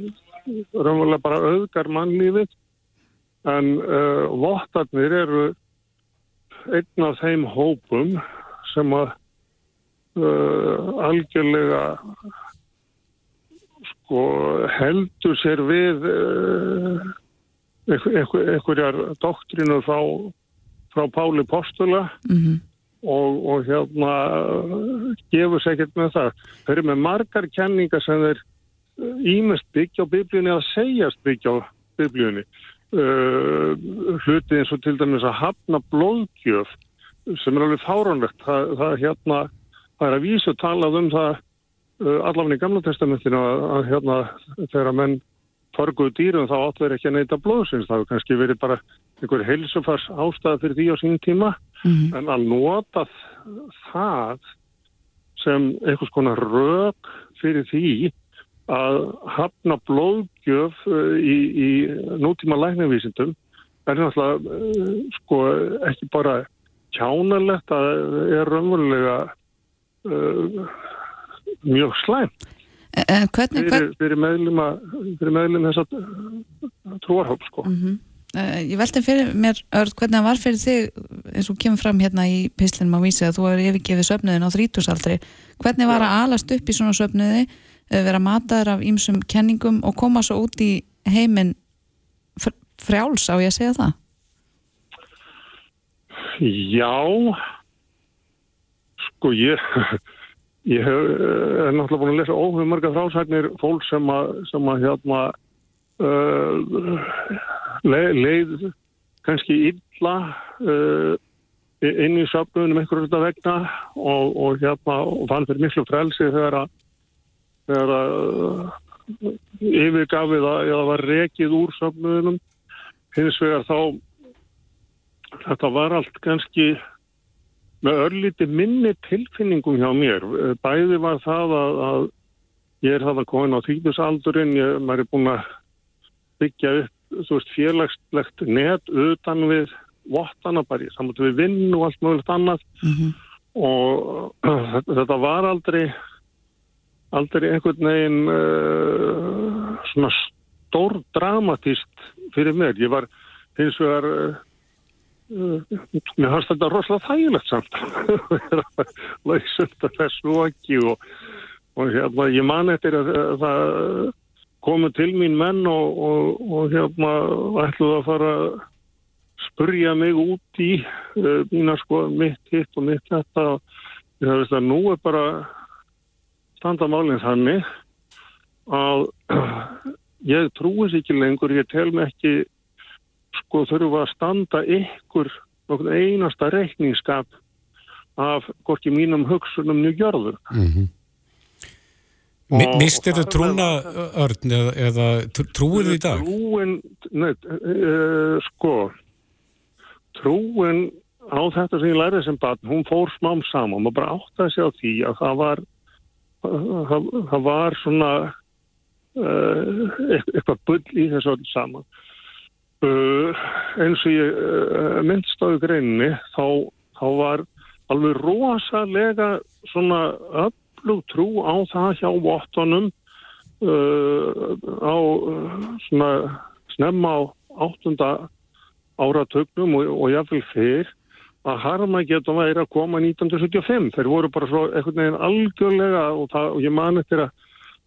raunverulega bara auðgar mannlífið en uh, vottarnir eru einn af þeim hópum sem að uh, algjörlega sko heldur sér við einhverjar doktrinu frá, frá Páli Postula Mhm. Og, og hérna gefur sér ekkert með það. Þeir eru með margar kenningar sem þeir ímest byggja á biblíunni að segjast byggja á biblíunni. Uh, hluti eins og til dæmis að hafna blóðgjöf sem er alveg fáránlegt. Það, það, hérna, það er að vísu talað um það uh, allavega í gamla testamentinu að, að hérna þegar að menn torguðu dýrum þá þeir ekki að neyta blóðsins. Það hefur kannski verið bara einhver heilsufars ástæða fyrir því á sín tíma Mhm. en að nota það sem einhvers konar rök fyrir því að hafna blóðgjöf uh, í, í nútíma læknavísindum er náttúrulega uh, sko ekki bara kjánalegt að er raunverulega uh, mjög slæm En hvernig, fyrir, fyrir meðlum meðlum þess að trúarhóp sko. mm ég velti fyrir mér, Örd, hvernig það var fyrir þig eins og kemur fram hérna í pislinum á vísi að þú hefur yfirgefið söfnuðin á þrítusaldri hvernig var að alast upp í svona söfnuði eh, vera mataður af ýmsum kenningum og koma svo út í heiminn fr- frjáls á ég að segja það? Já, sko ég, ég hef, eh, er náttúrulega búin að lesa óhugum marga frásagnir fólk sem að, sem að hérna uh, leið, leið kannski illa uh, inn í söfnunum einhverjum þetta vegna og, og hérna og fann fyrir miklu frelsi þegar að þegar að uh, yfirgafið að eða var rekið úr söfnunum hins vegar þá þetta var allt kannski með örlíti minni tilfinningum hjá mér. Bæði var það að, að ég er það að koma inn á þýtusaldurinn, ég maður er búin að byggja upp, veist, félagslegt net utan við vottana bara í samvættu við vinn og allt mögulegt annað. Og þetta, þetta var aldrei aldrei einhvern veginn uh, svona stór dramatíst fyrir mér. Ég var hins vegar uh, mér fannst þetta rosalega þægilegt samt. Lausund að þessu ekki og, og hérna ég man eftir að það komu til mín menn og, og, og hérna ætluðu að fara að spurja mig út í uh, mína sko mitt hitt og mitt þetta. Og ég það veist að nú er bara standa málinn þannig að ég trúi sér ekki lengur, ég tel mig ekki sko þurfa að standa ykkur einasta reikningsskap af hvorki mínum hugsunum nýgjörður. Mm Og- Mistir og þau það- trúna örn eða, eða trú- trúir þið í dag? Trúin, nei, uh, sko, trúin á þetta sem ég lærið sem barn, hún fór smám saman. Maður bara áttaði sig á því að það var, það, það var svona uh, eitthvað bull í þessu öll saman. Uh, eins og ég uh, myndst á í greininni, þá, þá var alveg rosalega svona öflug trú á það hjá vottunum uh, á uh, svona snemma á áttunda áratögnum og, og jáfnvel fyrr að Harmageddon væri að koma 1975. Þeir voru bara svo einhvern veginn algjörlega og, það, og ég mani eftir að,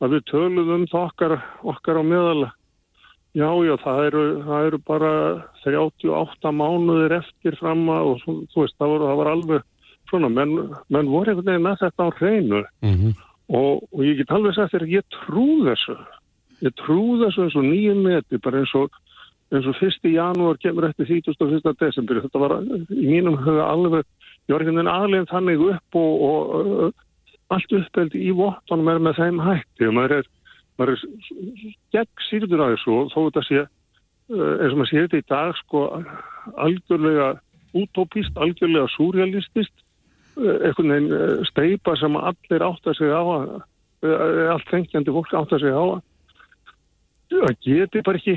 að við töluðum um það okkar, okkar á meðal. Já, já, það eru, það eru bara 38 mánuðir eftir fram að og þú veist, það, voru, það var alveg svona, menn, menn voru einhvern veginn að þetta á hreinu Mm -hmm. og, og ég get alveg sagt þér ég trú þessu. Ég trú þessu eins og nýjum meti, bara eins og eins og 1. janúar kemur eftir 31. desember þetta var í mínum huga alveg ég var einhvern veginn aðleginn þannig upp og, og uh, allt uppeldi í vottunum er með þeim hætti og maður er, maður er gegn sýrður að þessu og þó þetta sé uh, eins og maður sé þetta í dag sko algjörlega utopist, algjörlega surrealistist uh, einhvern veginn uh, steipa sem allir átt að segja á að uh, allt þengjandi fólk átt að segja á að geti bara ekki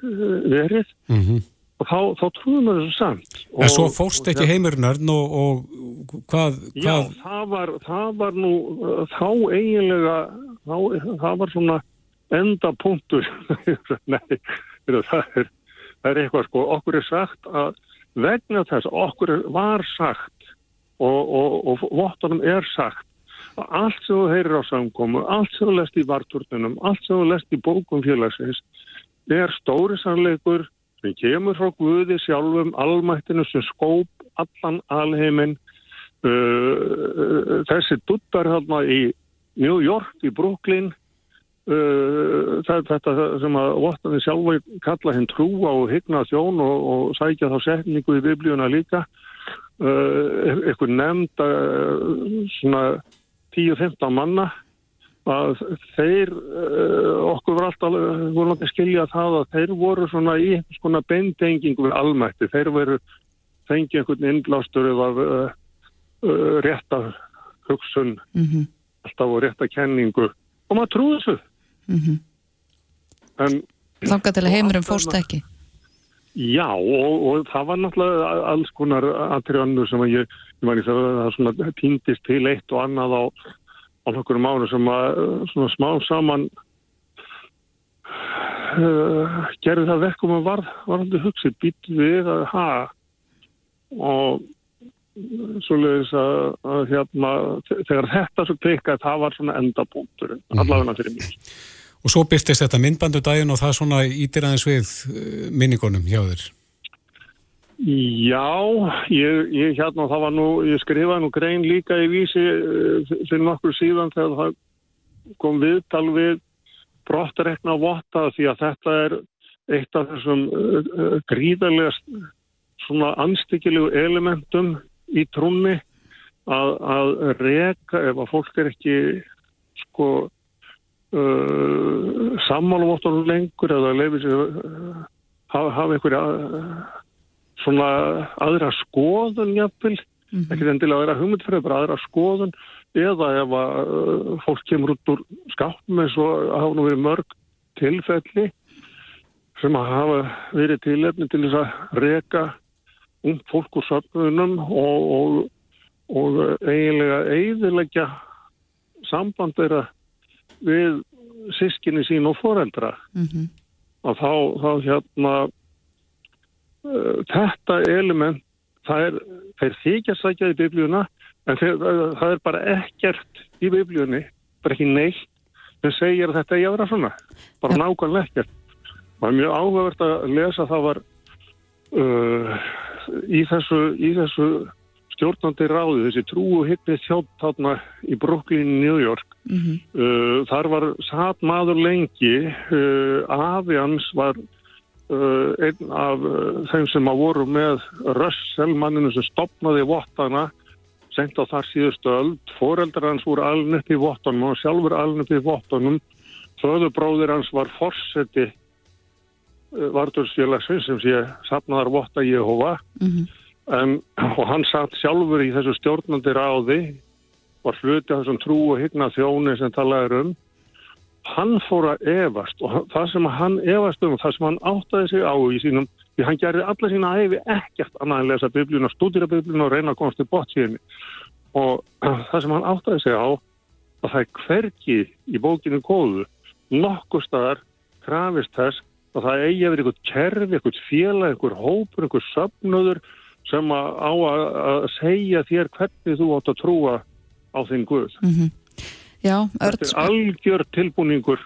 verið Mm -hmm. og þá, þá trúðum við þessu samt. En svo fórst ekki hérna- heimurinn og, og hvað, Já, hvað það var, það var nú þá eiginlega, þá, það var svona endapunktur. Nei, heyrðu, það er, það er eitthvað sko, okkur er sagt að vegna þess, okkur var sagt og, og, og vottunum er sagt að allt sem þú heyrir á samkomu, allt sem þú lest í varturnunum, allt sem þú lest í bókum félagsins, er stóri sannleikur sem kemur frá Guði sjálfum, almættinu sem skóp allan alheiminn. Uh, þessi duttar hérna í New York, í Brooklyn, uh, það þetta sem að vottaði sjálfa kalla hinn trúa og hygna þjón og, og sækja þá setningu í biblíuna líka. Uh, eitthvað nefnd uh, svona 10-15 manna að þeir uh, okkur var alltaf voru náttúrulega að skilja það að þeir voru svona í svona beintengingu við almætti, þeir veru fengið einhvern innblástur eða uh, uh, rétta hugsun, mm alltaf og rétta kenningu. Og maður trúði þessu. -hmm. en Þangað til að heimurinn fórst ekki já og, og það var náttúrulega alls konar atriðannu sem að ég, ég mani það að það týndist til eitt og annað á á nokkur mánu sem að uh, svona smá saman uh, gerði það vekkum að var, varandi hugsið býtt við að ha og svoleiðis að, að hérna, þegar þetta svo kveikað það var svona endapunkturinn Mhm. allavega fyrir mig og svo byrstist þetta myndbandu daginn og það svona ítir aðeins við uh, minningunum hjá þér. Já, ég, ég hérna, það var nú, ég skrifaði nú grein líka í vísi uh, fyrir nokkur síðan þegar það kom viðtal við brottarekna votta því að þetta er eitt af þessum uh, gríðarlega svona anstíkilegu elementum í trúnni að, að reka ef að fólk er ekki sko uh, sammáluvottunum lengur eða leifir sér uh, hafa, hafa einhverja uh, svona aðra skoðun jafnvel, ekki endilega aðra hugmyndfrið, bara aðra skoðun. Eða ef að uh, fólk kemur út úr skápum eins og hafa nú verið mörg tilfelli sem að hafa verið tilefni til þess að reka ung fólk úr söfnunum og, og, og eiginlega eiginlega samband þeirra við sískinni sín og foreldra. Mm að þá, þá hérna uh, þetta element það er, þeir þykja sækja í biblíuna en þeir, það er bara ekkert í biblíunni, bara ekki neitt sem segir að þetta er jára svona. Bara Ja. nákvæmlega ekkert. Það er mjög áhugavert að lesa það var uh, í þessu í þessu stjórnandi ráði, þessi trú og hittið þjótt þarna í Brooklyn, New York -hmm. Uh, þar var satt maður lengi. Uh, afi hans var uh, einn af þeim sem að voru með Russell manninu sem stopnaði vottana sent á þar síðustu öld. Foreldrar hans voru aln upp í vottanum og sjálfur aln upp í vottanum föðubróðir hans var forseti uh, vartursfélagsins sem sé sapnaðar votta Jehova. Mhm. en, og hann satt sjálfur í þessu stjórnandi ráði var hluti af þessum trú og hygna þjóni sem talaður um hann fór að efast og það sem hann efast um það sem hann áttaði sig á í sínum því hann gerði alla sína æfi ekkert annað en lesa biblíuna, stúdira biblíuna og reyna að komast til bort síðan. Og það sem hann áttaði sig á að það er hvergi í bókinu kóðu nokkur staðar krafist þess að það eigi að vera einhvern kerfi, einhvern félag, einhver hópur, einhver söfnöður sem að á að segja þér hvernig þú átt að trúa á þinn Guð. Mm Já, Örd, Þetta er algjör tilbúningur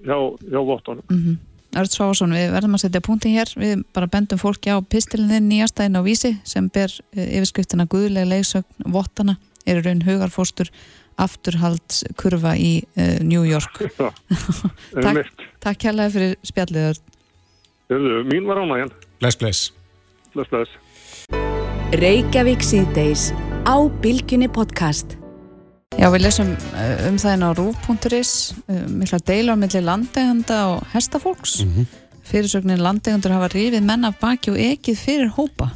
hjá, hjá vottunum. mm Örd Svávason, við verðum að setja punktin hér, við bara bendum fólki á pistilinn nýjastæðin á vísi sem ber eh, yfirskriftina Guðlega leiðsögn vottana, eru raun hugarfóstur afturhalds kurfa í uh, New York. Já, Takk. Takk hérlega fyrir spjallið Örd. Hörðu, mín var ánægjan. Bless, bless. Bless, bless. Reykjavík síðdeis á Bilginni podcast. Já, við lesum uh, um það inn á rúf.is uh, mikla deila á milli landeganda og hestafólks. Mm Fyrirsögnin landegandur hafa rífið menn af baki og ekið fyrir hópa.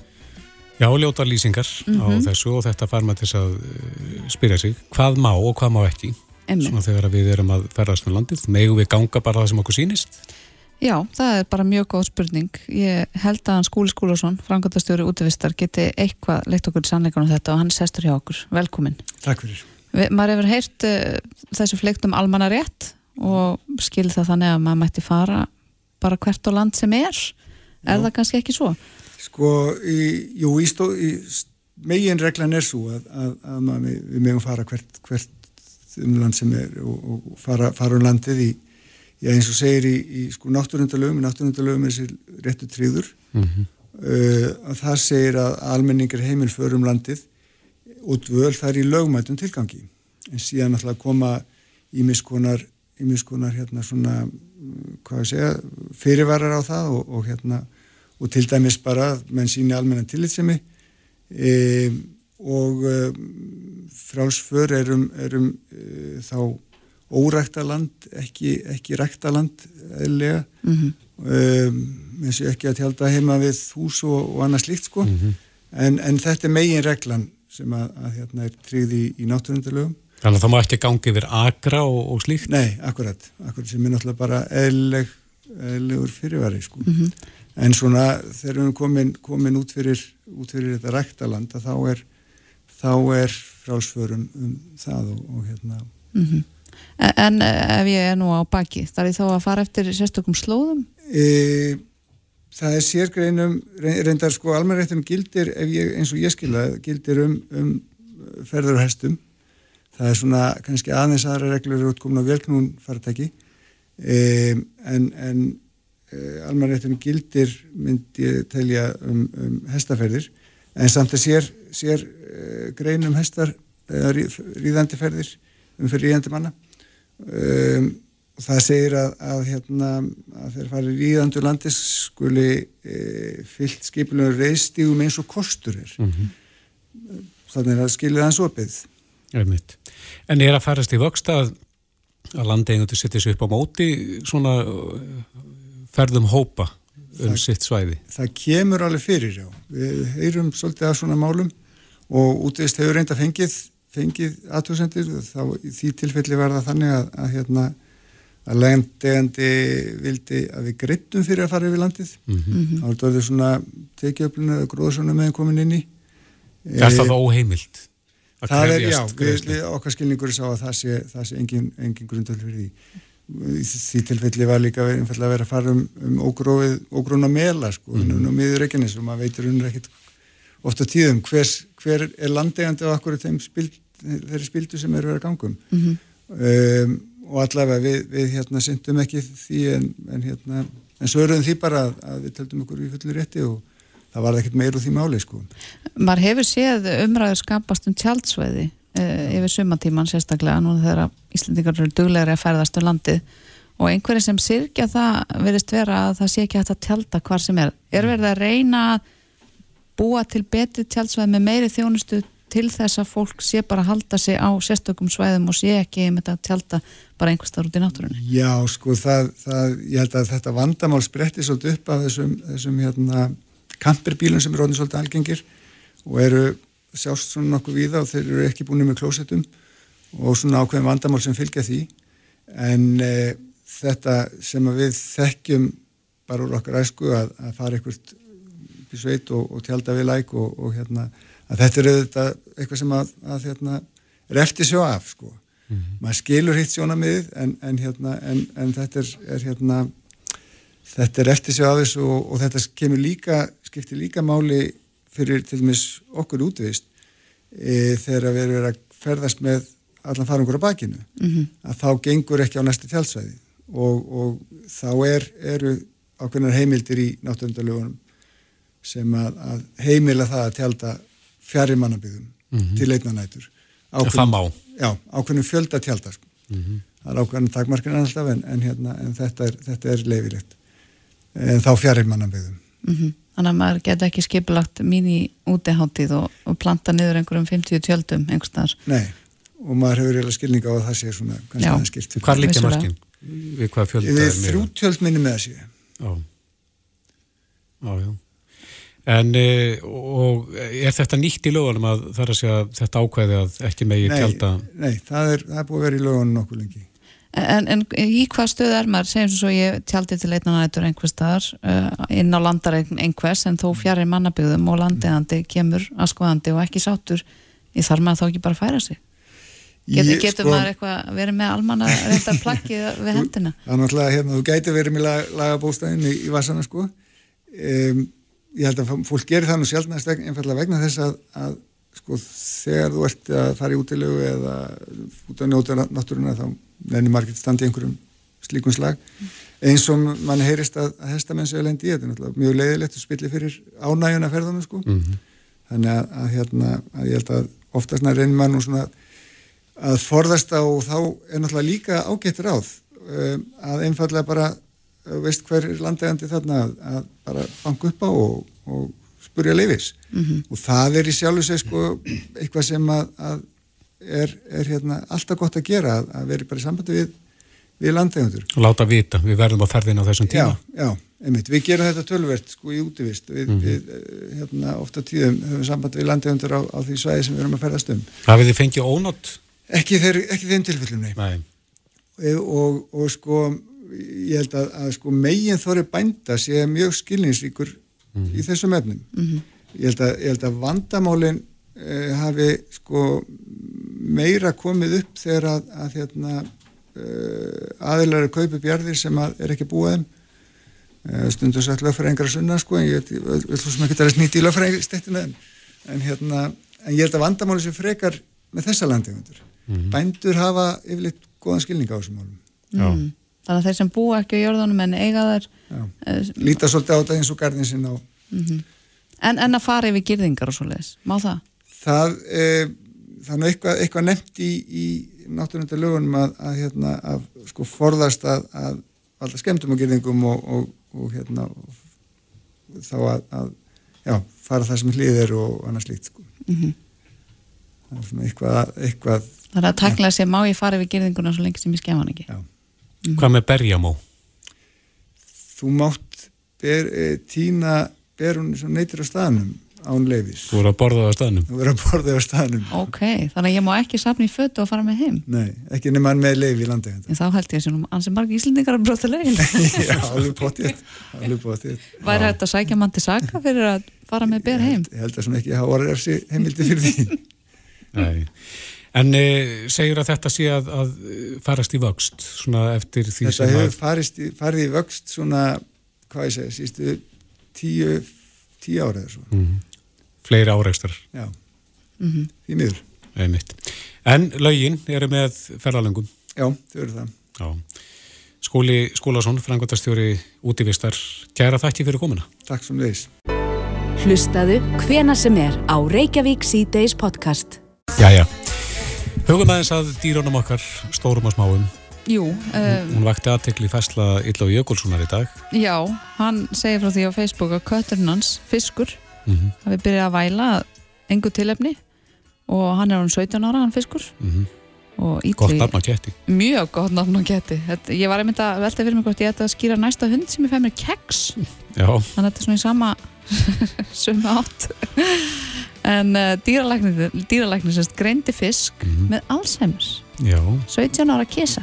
Já, ljóta lýsingar á Mhm. þessu og þetta fær maður til að uh, spyrja sig hvað má og hvað má ekki Einmitt. svona þegar við erum að ferðast með landið megum við ganga bara það sem okkur sýnist Já, það er bara mjög góð spurning. Ég held að hann Skúli Skúlason, frangöndastjóri útvistar, geti eitthvað leitt okkur í sannleikunum þetta og hann sestur hjá okkur. Velkomin. Takk fyrir. Maður hefur heyrt uh, þessu fleikt um almanna rétt og skil það þannig að maður mætti fara bara hvert á land sem er. Er það kannski ekki svo? Sko, í, jú, í, stó, í megin reglan er svo að, að, að maður, við megum fara hvert, hvert um land sem er og, og fara, fara um landið í, já, eins og segir í, í sko náttúrundalögum, í náttúrundalögum er þessi réttu tríður mm -hmm. uh, að það segir að almenningar heimil för um landið og dvöl þar í lögmætum tilgangi. En síðan alltaf koma ímiskonar ímiskonar hérna svona mm, hvað ég segja, fyrirvarar á það og, og hérna og til dæmis bara að menn síni almenna tillitsemi e, og e, frálsför erum, erum e, þá órækta land, ekki, ekki rækta land eðlega Mm -hmm. eins og ekki að tjálta heima við hús og, og annað slíkt sko. En, en þetta er megin reglan sem að, að hérna er tryggð í, í náttúrundalögum Þannig að það má ekki gangi yfir agra og, og slíkt Nei, akkurat, akkurat sem er náttúrulega bara eðleg, eðlegur fyrirværi sko. Mhm. en svona þegar við erum komin, komin út, fyrir, út fyrir þetta ræktaland að þá er þá er frálsförum um það og, og hérna Mm En, en eh, ef ég er nú á baki, þarf ég þá að fara eftir sérstökum slóðum? e, það er sérgreinum re- reyndar sko almennrættum gildir ég, eins og ég skilja, gildir um, um ferður og hestum. Það er svona kannski aðeins aðra reglur á velknún faratæki e, en, en e, almennrættum gildir myndi ég telja um, um hestaferðir. En samt að sér, sér e, greinum hestar eða rí- ríðandi ferðir um fyrir ríðandi manna. Um, og það segir að, að, hérna, að þeir fari ríðandur landis skuli e, fyllt skipilunum reyðstígum eins og kostur er mm -hmm. þannig að skilja hans opið Einmitt. En er að farast í vöxt að, að landeigundu setja sig upp á móti svona uh, ferðum hópa um Það- sitt svæði? það kemur alveg fyrir já við heyrum svolítið af svona málum og útvist hefur reynda fengið fengið aðtúrsendir þá í því tilfelli var það þannig að, að hérna að legandegandi vildi að við greittum fyrir að fara yfir landið Mm -hmm. þá er þetta svona tekiöflinu eða gróðsónu meðan komin inn í Er það þá óheimild? Að það er, já, við, okkar skilningur sá að það sé, það sé engin, engin grundöld fyrir því því tilfelli var líka að vera að fara um, um ógróið, ógróna mela sko, mm. Mhm. og miður Reykjanes og maður veitur unnur ekkit ofta tíðum hvers, hver er landegandi á akkur þeim spild, þeirri spildu sem eru verið að gangum Mm um, og allavega við, við hérna syndum ekki því en, en hérna en svöruðum því bara að, að við töldum okkur í fullu rétti og það var ekkert meir úr því máli sko Maður hefur séð umræður skapast um tjaldsveiði uh, yfir sumatíman sérstaklega nú þegar Íslandingar eru duglegri að ferðast um landið og einhverju sem sirkja það verðist vera að það sé ekki hægt að tjalda hvar sem er. Er verið að reyna að búa til betri tjaldsveið með meiri þjónustu til þess að fólk sé bara að halda sig á sérstökum svæðum og sé ekki með þetta tjalda bara einhverstaðar út í náttúrunni? Já, sko, það, það, ég held að þetta vandamál spretti svolítið upp af þessum, þessum hérna, kamperbílum sem eru orðin svolítið algengir og eru sjást svona nokkuð víða og þeir eru ekki búin með klósettum og svona ákveðin vandamál sem fylgja því en e, þetta sem að við þekkjum bara úr okkar æsku að, að fara einhvert í sveit og, og tjálta við læk og, og hérna að þetta er auðvitað eitthvað sem að, að hérna, er eftir sjó af sko. Maður skilur hitt sjónamiðið en, en, hérna, en, en þetta er, er hérna, þetta er eftir sig af þessu og, og þetta kemur líka, skiptir líka máli fyrir til dæmis okkur útvist e, þegar við erum að ferðast með allan farangur á bakinu. Mhm. að þá gengur ekki á næstu tjálsvæði og, og þá er, eru ákveðnar heimildir í náttúrundalögunum sem að, að heimila það að tjálta fjari mannabyggðum til einnanætur Mhm. Það má. Já, ákveðnum fjölda tjálta sko. það er ákveðnum takmarkina alltaf en, en, hérna, en þetta er, þetta er leifilegt en þá fjari mannabyggðum Mhm. Þannig að maður geta ekki skipulagt mín í útiháttíð og, og planta niður einhverjum 50 tjöldum einhverstaðar. Nei, og maður hefur eiginlega skilninga á að það sé svona kannski aðeins. Hvar liggja Vissulega. markin? Við hvað fjölda Við þrjú tjöld minni með þessi Já. Já, já. En e, og er þetta nýtt í lögunum að það er að segja þetta ákvæði að ekki megi nei, tjálta nei það, er, það er búið að vera í lögunum nokkuð lengi. En, en í hvað stöð er maður, segjum svo ég tjaldi til einna nætur einhver staðar uh, inn á landaregn einhvers en þó fjari mannabyggðum og landiðandi kemur aðskoðandi og ekki sátur í þar maður þá ekki bara að færa sig? Get, Ég, getur sko, maður eitthvað verið með almanna reynda plaggi við hendina? Það er náttúrulega hérna, þú gæti verið með lag, lagabóstæðin í, í vassana sko. Um, Ég held að fólk gerir það nú sjálfnæst einfallega vegna þess að, að sko þegar þú ert að fara í útilegu eða út að njóta náttúruna þá nefnir margir standi einhverjum slíkum slag. Eins og mann heyrist að, að hestamenn séu lendi í þetta er náttúrulega mjög leiðilegt og spillir fyrir ánægjuna ferðunum sko. Þannig að, að hérna að ég held að oftast reynir maður nú svona að forðast á og þá er náttúrulega líka ágætt ráð um, að einfallega bara veist hver er landegandi þarna að, að bara banka upp á og, og spurja leifis og það er í sjálfu sig sko eitthvað sem að, að er, er hérna alltaf gott að gera að, að vera bara í sambandi við, við landegandur og láta vita, við verðum á ferðin á þessum Já, tíma. Já, einmitt, við gerum þetta tölvert sko í útivist, við, við eh, hérna ofta tíðum höfum samband við landegandur á, á því svæði sem við erum að ferðast um. Hafið þið fengið ónótt? ekki, þeir, ekki þeim tilfellum, nei. Nei, og, og, og sko ég held að, að sko megin þóri bænda sé mjög skilningsríkur í þessum efnum. Ég, held að, ég held að vandamálin uh, hafi sko meira komið upp þegar að, að hérna uh, aðilar að kaupa bjarðir sem að er ekki búið uh, stundu satt lögfræðingar að sunna sko en ég vil þú sem ekki það er snýtt í lögfræðingastettina en, en hérna en ég held að vandamáli sem frekar með þessa landegundur bændur hafa yfirleitt góðan skilning á þessum málum. Já, Mm. Þannig að þeir sem búa ekki á jörðunum en eiga þær Já. eh, líta svolítið á þetta eins og garðin sinn á en, en að fara yfir girðingar og svo leiðis, má það? það e, það er eitthvað, eitthvað nefnt í, í náttúrunda lögunum að, að, hérna, að sko forðast að, að alltaf skemmtum og gerðingum og, og, og hérna þá að, að já, fara það sem hlýðir og annars líkt sko. það er svona eitthvað, eitthvað Það er að takla sér má ég fara yfir girðinguna svo lengi sem ég skemma hann ekki já. Hvað með berjamó? þú mátt ber, e, tína berun sem neytir á staðnum án leifis Þú voru að borða það á staðnum. Þú verður að borða á staðnum. Ok, þannig að ég má ekki safna í fötu og fara með heim? Nei, ekki nema með leif í landegandi en þá held ég að sínum ansi margi íslendingar að brota legin Já, alveg potið alveg potið Væri að sækja mann til saka fyrir að fara með ber heim? Ég held að svona ekki hafa orðið efsi heimildi fyrir því. Nei. En e, segir að þetta sé að, að farast í vöxt svona eftir því Þetta sem hefur að farist í, farið í vöxt svona, hvað ég segja, sístu tíu, tíu ára eða svo fleiri áreikstar Já, Mhm. því miður einmitt. En lögin eru með ferðalöngum Já, þau eru það Já. Skúli Skúlason, frangotastjóri útivistar, kæra þakki fyrir komuna. Takk sem leis Hlustaðu hvena sem er á Reykjavík C-Days podcast. Jæja, hugum aðeins að dýrónum okkar, stórum og smáum. Jú, uh, Hún vakti aðtekli fæsla Illa og Jökulssonar í dag. já, hann segir frá því á Facebook að kötturinn hans, fiskur Mm hafi byrjað að væla engu tilefni og hann er hann 17 ára, hann fiskur og Mhm. Gott ítli, nafn á ketti. mjög gott nafn á Þetta, ég var einmitt að velta fyrir mig hvort ég ætti að skýra næsta hund sem ég fæ mér keks Já, þannig að þetta er svona í sama sömu átt en uh, dýralæknir, greindi fisk Mhm. með Alzheimer's já. 17 ára kisa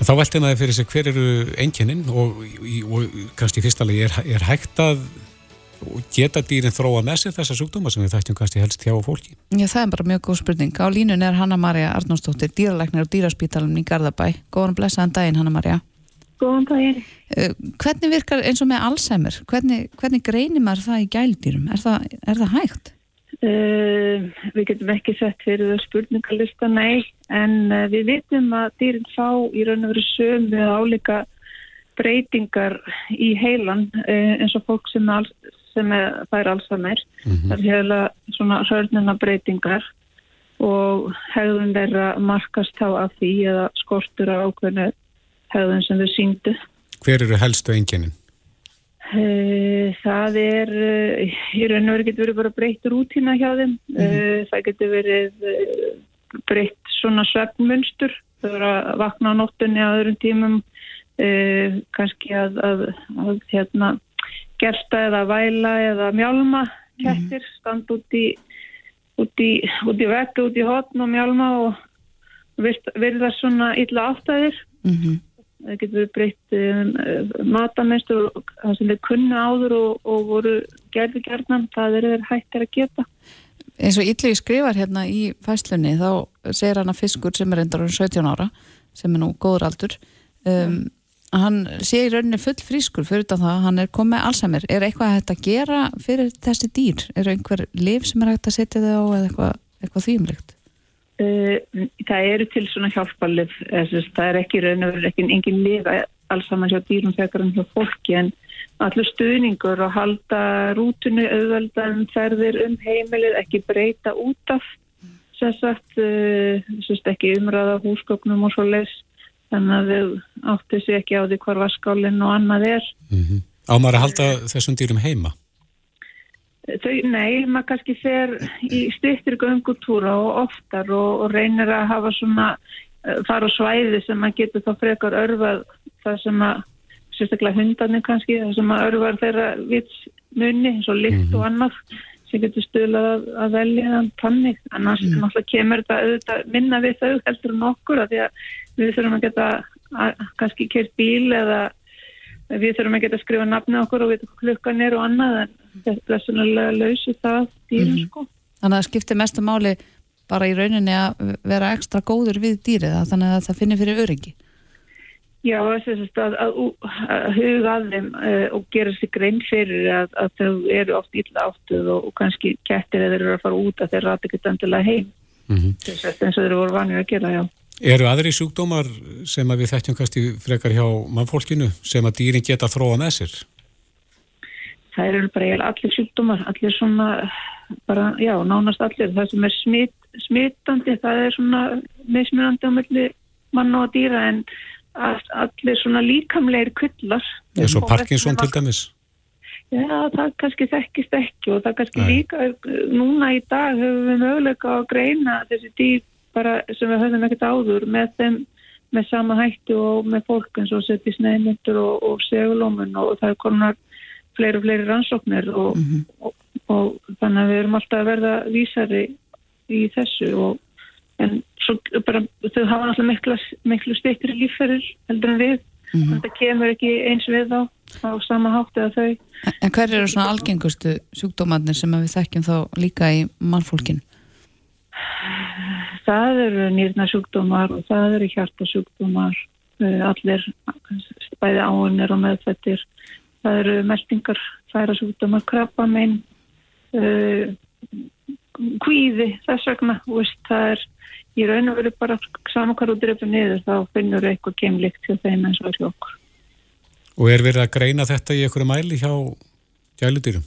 En Þá velti maður fyrir sig hver eru einkennin og, og, og kannski í fyrsta lagi er, er hægt að geta dýrin þróa með sér þessa sjúkdóma sem við þættum kannski helst hjá fólki. Já, það er bara mjög góð spurning. Á línun er Hanna-Maria Arnósdóttir, dýralæknir á dýraspítalum í Garðabæ. Góðan blessaðan daginn, Hanna-Maria. Góðan daginn. Uh, hvernig virkar eins og með Alzheimer? Hvernig, hvernig greinir maður það í gæludýrum? Er það, er það hægt? Uh, við getum ekki sett fyrir það spurningalista, nei, en uh, við vitum að dýrin fá í raun og veru sömu eða álíka breytingar í heilan uh, eins og fólk sem, al, sem er, fær Alzheimer. Það er heila svona hörnuna breytingar og hegðun þeirra markast þá af því eða skortur á ákveðinu hegðun sem þau síndu. Hver eru helstu enginnin? Eh, Það er, eh, í raun og veru getur verið bara breytt rútína hjá þeim. Mm Það getur verið breytt svona svefnmunstur. Það verður að vakna á nóttunni á öðrum tímum, kannski að, að, að hérna, gersta eða væla eða mjálma kettir, standa út í, út í, út í vekku, út í hotn og mjálma og verða svona illa áttæðir Mm -hmm. Það getur breytt um, matamestur og það sem þeir kunna áður og, og voru gerði gerðnan, það er þeir hættir að geta. Eins og Ítli skrifar hérna í fæslunni þá segir hann að fiskur sem er endur 17 ára sem er nú góður aldur um, hann sé í rauninni full frískur fyrir það að hann er komið Alzheimer. Er eitthvað hægt að gera fyrir þessi dýr? Er einhver liv sem er hægt að setja þau á eða eitthvað, eitthvað þýmlegt það eru til svona hjálparlif það er ekki raun og verið ekki engin lifa alls saman hjá dýrum þegar en hjá fólki en allur stuðningur og halda rútunu auðvelda um ferðir um heimilið ekki breyta út af sem sagt uh, sagt, ekki umræða húsgögnum og svo leis þannig að þau áttu sig ekki á því hvar vaskálinn og annað er Á maður að halda þessum dýrum heima? Þau, nei, maður kannski fer í styrtir göngutúra og oftar og, og reynir að hafa svona eh, fara á svæði sem maður getur þá frekar örfað það sem að sérstaklega hundarnir kannski, það sem að örfar þeirra vitsmunni, eins og lykt og annað sem getur stuðlað að, að velja þann tannig, annars mm. náttúrulega kemur þetta auðvitað minna við þau heldur en okkur að því að við þurfum að geta að, kannski kert bíl eða við þurfum að geta að skrifa nafni okkur og vita hvað klukkan er og annað en þetta er svona lausi það dýrin Mhm. sko. þannig að það skiptir mestu máli bara í rauninni að vera ekstra góður við dýrið að þannig að það finnir fyrir öryggi Já, þess að, að, að huga að þeim uh, og gera sér grein fyrir að, að þau eru oft illa áttuð og, og kannski kettir eða eru að fara út að þeir rata ekki endilega heim Mm þess að þeir voru vanið að gera, já. Eru aðri sjúkdómar sem að við þekkjum kannski frekar hjá mannfólkinu sem að dýrin geta þróa með sér? Það eru bara allir sjúkdómar, allir svona, bara, já, nánast allir. Það sem er smit, smitandi, það er svona mismunandi á milli manna og dýra en all- allir svona líkamlegir kullar. eins og Parkinson til dæmis? Já, það kannski þekkist ekki og það kannski Nei. líka, núna í dag höfum við möguleika að greina þessi dýr bara sem við höfum ekkert áður með þeim með sama hætti og með fólk eins og setja í sneiðmyndur og, og segulómun og það er konar fleiri og fleiri rannsóknir og, og, og þannig að við erum alltaf að verða vísari í þessu og en svo bara þau hafa náttúrulega miklu, miklu styttri lífferðir heldur en við Mhm. þetta kemur ekki eins við þá á sama hátt eða þau En hver eru svona algengustu sjúkdómarnir sem við þekkjum þá líka í mannfólkin? Það eru nýrnasjúkdómar og það eru hjartasjúkdómar, uh, allir bæði áunir og meðfættir. Það eru meldingar, færasjúkdómar, krabbamein, uh, kvíði, þess vegna. Veist, það er í raun og veru bara saman hvað þú drefur niður þá finnur eitthvað kemlikt hjá þeim eins og er hjá okkur. Og er verið að greina þetta í einhverju mæli hjá gæludýrum?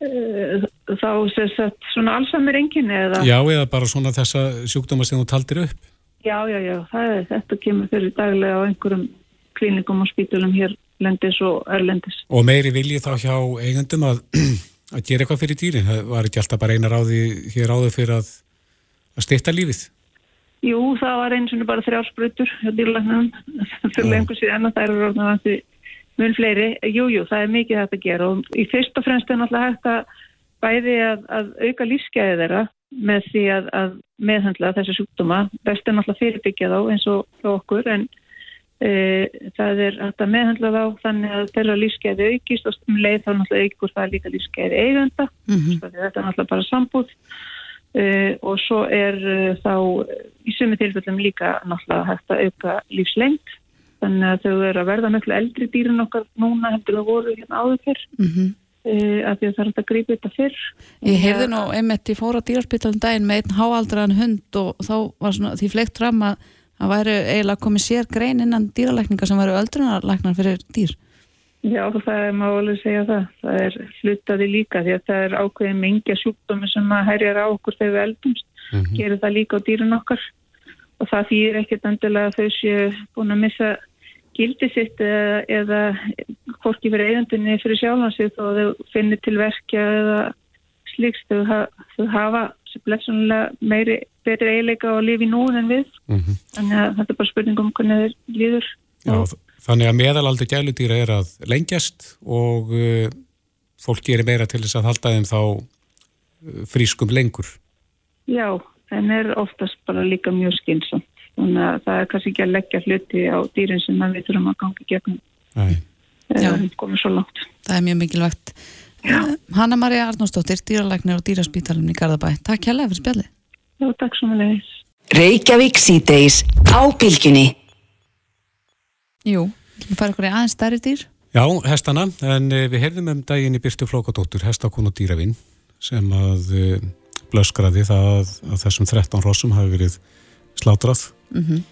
Uh, þá sem sagt svona allsamir enginni eða? Já, eða bara svona þessa sjúkdóma sem þú taldir upp? Já, já, já, er, þetta kemur fyrir daglega á einhverjum klíningum og spítulum hér lendis og erlendis. Og meiri vilji þá hjá eigundum að, að gera eitthvað fyrir dýrin? Það var ekki alltaf bara eina ráði hér áður fyrir að, að styrta lífið? Jú, það var eins og bara þrjálsprutur hjá dýrlagnum fyrir lengur síðan að það eru ráðna vanti mun fleiri. Jú, jú, það er mikið hægt að gera og í fyrst og fremst er náttúrulega hægt að bæði að, að auka lífsgæði þeirra með því að, að meðhandla þessi sjúkdóma. Best er náttúrulega fyrirbyggja þá eins og okkur en það er hægt að meðhandla þá þannig að þeirra lífsgæði aukist og um leið þá náttúrulega aukur það líka lífsgæði eigenda. Mm Þetta er náttúrulega bara sambúð. Uh, og svo er uh, þá í sumi tilfellum líka náttúrulega hægt að auka lífslengt þannig að þau eru að verða miklu eldri dýrin okkar núna heldur þau voru hérna áður fyrr. Mm uh, af því að það er hægt að grípa þetta fyrr. Ég heyrði nú einmitt, ég fór á dýrarspítalum daginn með einn háaldraðan hund og þá var svona, því fleikt fram að það væri eiginlega komið sér grein innan dýralækninga sem væri öldrunarlæknar fyrir dýr. Já, það er má alveg segja það. Það er hlutaði líka því að það er ákveðin mingja sjúkdómi sem að herjar á okkur þegar við eldumst. Mhm. Gerir það líka á dýrun okkar og það þýr ekkert endilega að þau séu búin að missa gildi sitt eða, eða hvorki fyrir eigandunni fyrir sjálfansið þó að þau finnir til verkja eða slíks þau, ha, þau hafa blessunlega meiri betri eiginleika og lifi nú en við Mhm. þannig að þetta er bara spurning um hvernig þeir líður Já, þannig að meðalaldur gæludýra er að lengjast og uh, fólk gerir meira til þess að halda þeim þá uh, frískum lengur. Já, en er oftast bara líka mjög skynsam. Þannig að það er kannski ekki að leggja hluti á dýrin sem við þurfum að gangi gegnum Nei. Já. eða komið svo langt. Það er mjög mikilvægt. Hanna Maria Arnósdóttir, dýralæknir á dýraspítalum í Garðabæ. Takk hérlega fyrir spjallið. Já, takk svo með leiðis. Reykjavík síðdeis á bylgjunni. Jú, við færum okkur í aðeins stærri dýr. Já, hestana, en uh, við heyrðum um daginn í Byrstu Flókadóttur, hestakon og dýravinn, sem að uh, blöskraði það að, að þessum 13 rossum hafi verið slátrað Mm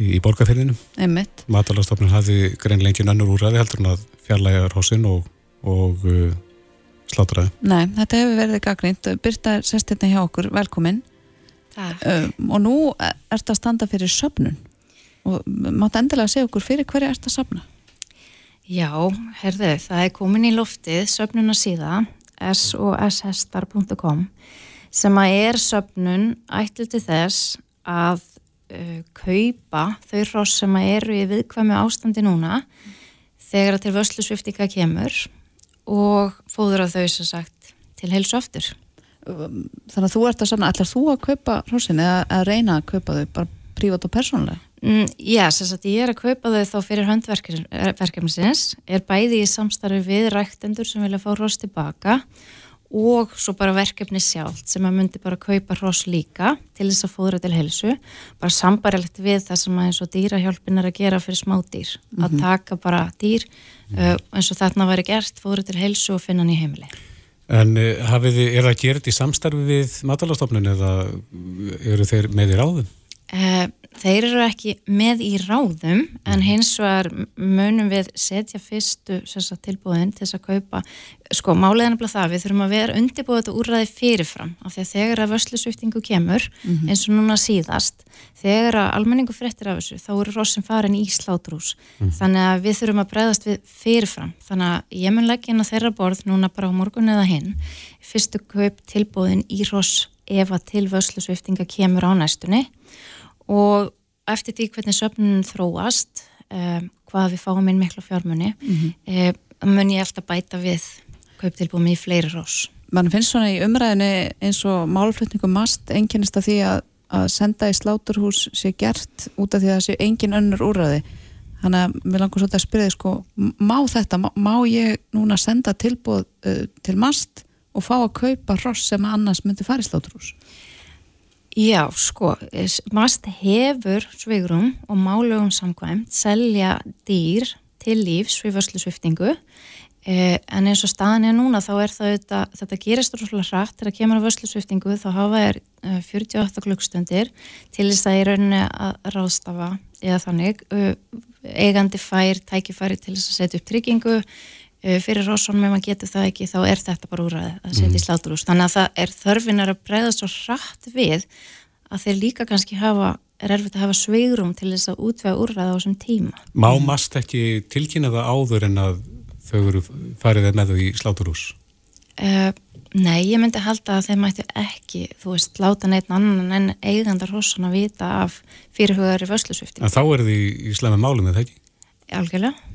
í, í borgarfyrðinu. Einmitt. Matalastofnun hafi greinlengin önnur úrræði heldur en að fjarlæga rossin og, og uh, slátraði. Nei, þetta hefur verið er sest hérna hjá okkur, velkomin. Takk. Um, og nú ertu að standa fyrir söfnun. Og máttu endilega segja okkur fyrir hverju ertu að safna? Já, herðu, það er komin í loftið söfnuna síða soshestar.com sem að er söfnun ætlu til þess að uh, kaupa þau hross sem að eru í viðkvæmi ástandi núna þegar að til vöslu sviftinga kemur og fóður að þau sem sagt til heilsu aftur. Þannig að þú ert að safna, ætlar þú að kaupa hrossin eða að reyna að kaupa þau bara prívat og persónulega? Mm, já, sem sagt ég er að kaupa þau þá fyrir höndverkefnisins, er bæði í samstarfi við ræktendur sem vilja fá hross tilbaka og svo bara verkefni sjálft sem að myndi bara kaupa hross líka til þess að fóðra til helsu, bara sambarilegt við það sem eins og dýrahjálpin er að gera fyrir smádýr, að Mhm. taka bara dýr uh, eins og þarna væri gert, fóðra til helsu og finna hann í heimili. En uh, hafið þið, er það gerð í samstarfi við matalastofnun eða eru þeir með í ráðum? Uh, þeir eru ekki með í ráðum en hins vegar munum við setja fyrstu sagt, tilbúðin til þess að kaupa. Sko er nefnilega það, við þurfum að vera undirbúið þetta úrræði fyrirfram af því að þegar að vörslusviftingu kemur Mhm. eins og núna síðast þegar að almenningu fréttir af þessu þá eru rossin farin í slátrús. Mhm. þannig að við þurfum að bregðast við fyrirfram. Þannig að ég mun leggja inn á þeirra borð núna bara á morgun eða hinn fyrstu kaup tilbúðin í ross ef að til vörslusviftinga kemur á næstunni og eftir því hvernig söfnun þróast um, hvað við fáum inn mikla fjármunni Mhm. um, mun ég alltaf bæta við kauptilbúum í fleiri rós Man finnst svona í umræðinu eins og málflutningum mast einkennist af því að, að senda í sláturhús sé gert út af því að það sé engin önnur úrræði. Þannig að mér langar svolítið að spyrja þið sko, má þetta, má, má ég núna senda tilbúð uh, til mast og fá að kaupa hross sem annars myndi fara í sláturhús? Já, sko, MAST hefur svigrum og málugum samkvæmt selja dýr til lífs við vörslusviftingu eh, en eins og staðan er núna þá er það þetta, þetta gerist rosalega hratt. Þegar kemur á vörslusviftingu þá hafa er eh, 48 klukkstundir til þess að í rauninni að ráðstafa eða þannig eigandi fær, tækifæri til þess að setja upp tryggingu fyrir Róssonum ef maður getur það ekki þá er þetta bara úr að setja í sláturús þannig að það er þörfinar að breyða svo hratt við að þeir líka kannski hafa, er erfitt að hafa sveigrum til þess að útvega úrræða á þessum tíma. Má mast ekki tilkynna það áður en að þau eru farið með þau í sláturhús? uh, Nei, ég myndi halda að þeir mættu ekki, þú veist, láta neitt annan en eigandar hossan að vita af fyrirhugari vörslusvifting En þá eru þið í slemmi málum með það ekki? Algjörlega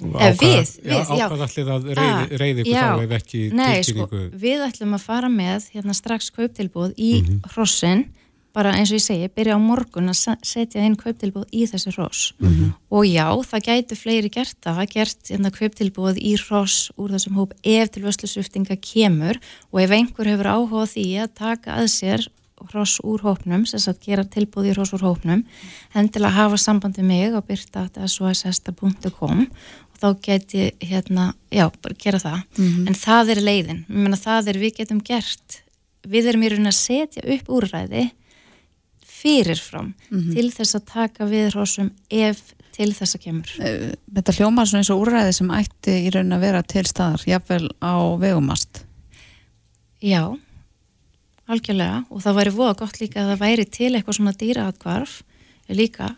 Ákvað- við, við, já. ákvað allir að Ah, reyði, reyði ykkur þá ef ekki Nei, sko, tilkynningu? við ætlum að fara með hérna strax kauptilbúð í Mhm. hrossin. Bara eins og ég segi, byrja á morgun að se- setja inn kauptilbúð í þessi hross. Mhm. og já, það gætu fleiri gert það, gert hérna kauptilbúð í hross úr þessum hóp ef til vörslusviftinga kemur. Og ef einhver hefur áhuga á því að taka að sér hross úr hópnum, sem sagt gera tilbúð í hross úr hópnum, hendilega hafa sambandi mig á byrta.soshesta.com og þá geti hérna, já, bara gera það Mhm. en það er leiðin, ég meina það er við getum gert, við erum í raun að setja upp úrræði fyrirfram Mhm. til þess að taka við hrossum ef til þess að kemur Eh, Þetta hljómar svona eins og úrræði sem ætti í raun að vera til staðar, jafnvel á vegumast. Já, algjörlega og það væri voða gott líka að það væri til eitthvað svona dýraatkvarf líka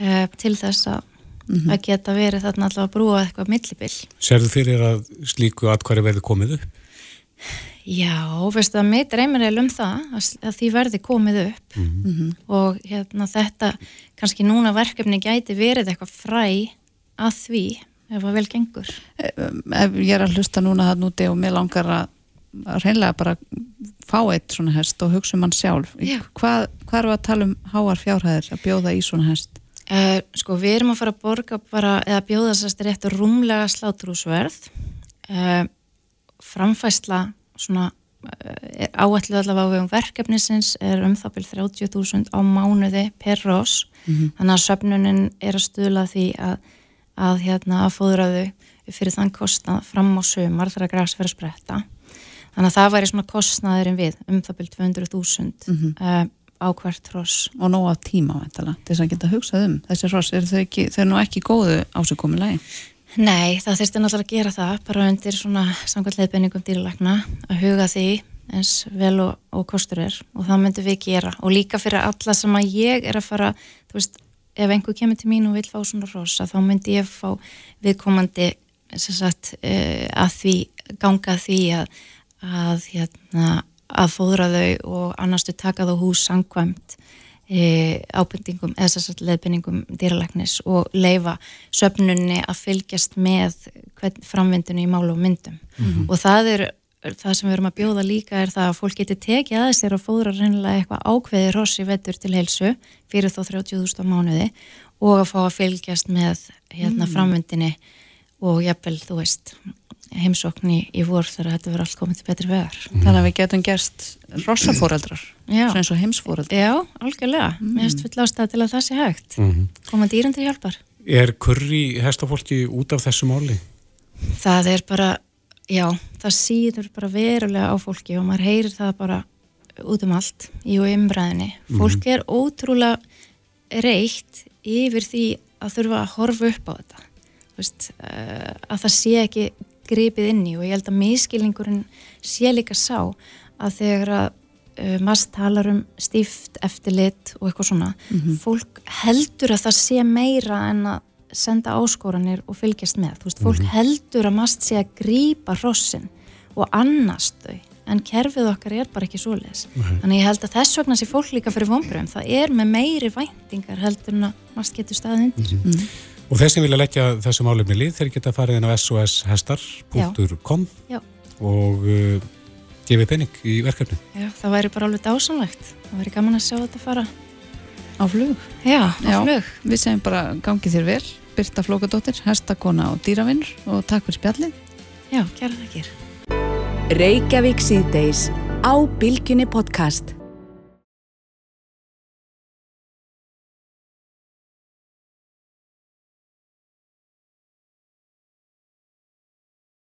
eh, til þess að að geta verið þarna allavega að brúa eitthvað millibill. Serðu fyrir að slíku atkværi verði komið upp? Já, veistu að mig dreymir eða um það að, því verði komið upp Mhm. og hérna þetta kannski núna verkefni gæti verið eitthvað fræ að því ef að vel gengur. Ef ég er að hlusta núna það núti og mér langar að, að reynlega bara fá eitt svona hest og hugsa um hann sjálf. Já. Hvað, hvað eru að tala um háar fjárhæðir að bjóða í svona hest? Uh, sko við erum að fara að borga bara eða bjóða sérst rétt rúmlega slátrúsverð uh, framfæsla svona uh, áætlu allavega á vegum verkefnisins er um það byrð 30.000 á mánuði per rós þannig að söfnunin er að stuðla því að, að hérna að fóðra þau fyrir þann kostnað fram á sömar þegar græs fyrir að spretta. Þannig að það væri svona kostnaðurinn við um það byrð 200.000 Mhm. uh, á hvert ross Og nóg af tíma, til þess að geta hugsað um. Þessi hross, eru þau, ekki, þau eru nú ekki góðu á sig komið lægi? Nei, það þurfti náttúrulega að gera það bara undir svona samkvæmt leiðbenningum dýralækna að huga því eins vel og, og kostur er og það myndum við gera og líka fyrir alla sem að ég er að fara, þú veist, ef einhver kemur til mín og vil fá svona rosa þá myndi ég fá viðkomandi sagt uh, að því ganga því að, að hérna að fóðra þau og annastu taka þau hús sangkvæmt e, ábendingum eða að leðbendingum dýralæknis og leifa söfnunni að fylgjast með hvern, framvindinu í málu og myndum Mhm. og það er það sem við erum að bjóða líka er það að fólk geti tekið að sér og fóðra reynilega eitthvað ákveði rossi vettur til heilsu fyrir þó 30.000 á mánuði og að fá að fylgjast með hérna Mm. framvindinni og jafnvel, þú veist heimsókn í, í vor þegar þetta verður allt komið til betri vegar Þannig að við getum gerst rossafóreldrar, eins og heimsfóreldrar. Já, algjörlega, mm. mér finnst full ástæða til að það sé hægt Mhm. koma dýrum til hjálpar Er kurri hestafólki út af þessu máli? það er bara, já, það síður bara verulega á fólki og maður heyrir það bara út um allt í og umræðinni. Fólk er ótrúlega reitt yfir því að þurfa að horfa upp á þetta. Þú Veist, uh, að það sé ekki gripið inn í og ég held að miskilningurinn sé líka sá að þegar að uh, maður talar um stíft eftirlit og eitthvað svona, fólk heldur að það sé meira en að senda áskoranir og fylgjast með. Þú veist, fólk heldur að mast sé að grípa hrossin og annast þau en kerfið okkar er bara ekki svoleiðis. Þannig ég held að þess vegna sé fólk líka fyrir vonbröðum, það er með meiri væntingar heldur en að mast getur staðið undir Og þeir sem vilja leggja þessu málefni lið, þeir geta farið inn á soshestar.com Já. og uh, gefið penning í verkefni. Já, það væri bara alveg dásamlegt það væri gaman að sjá þetta fara Á flug. já, á Já. flug Við segjum bara gangi þér vel, Birta Flókadóttir, hestakona og dýravinnur og takk fyrir spjallið. já, kæra þakkir Reykjavík síðdeis á Bilginni podcast.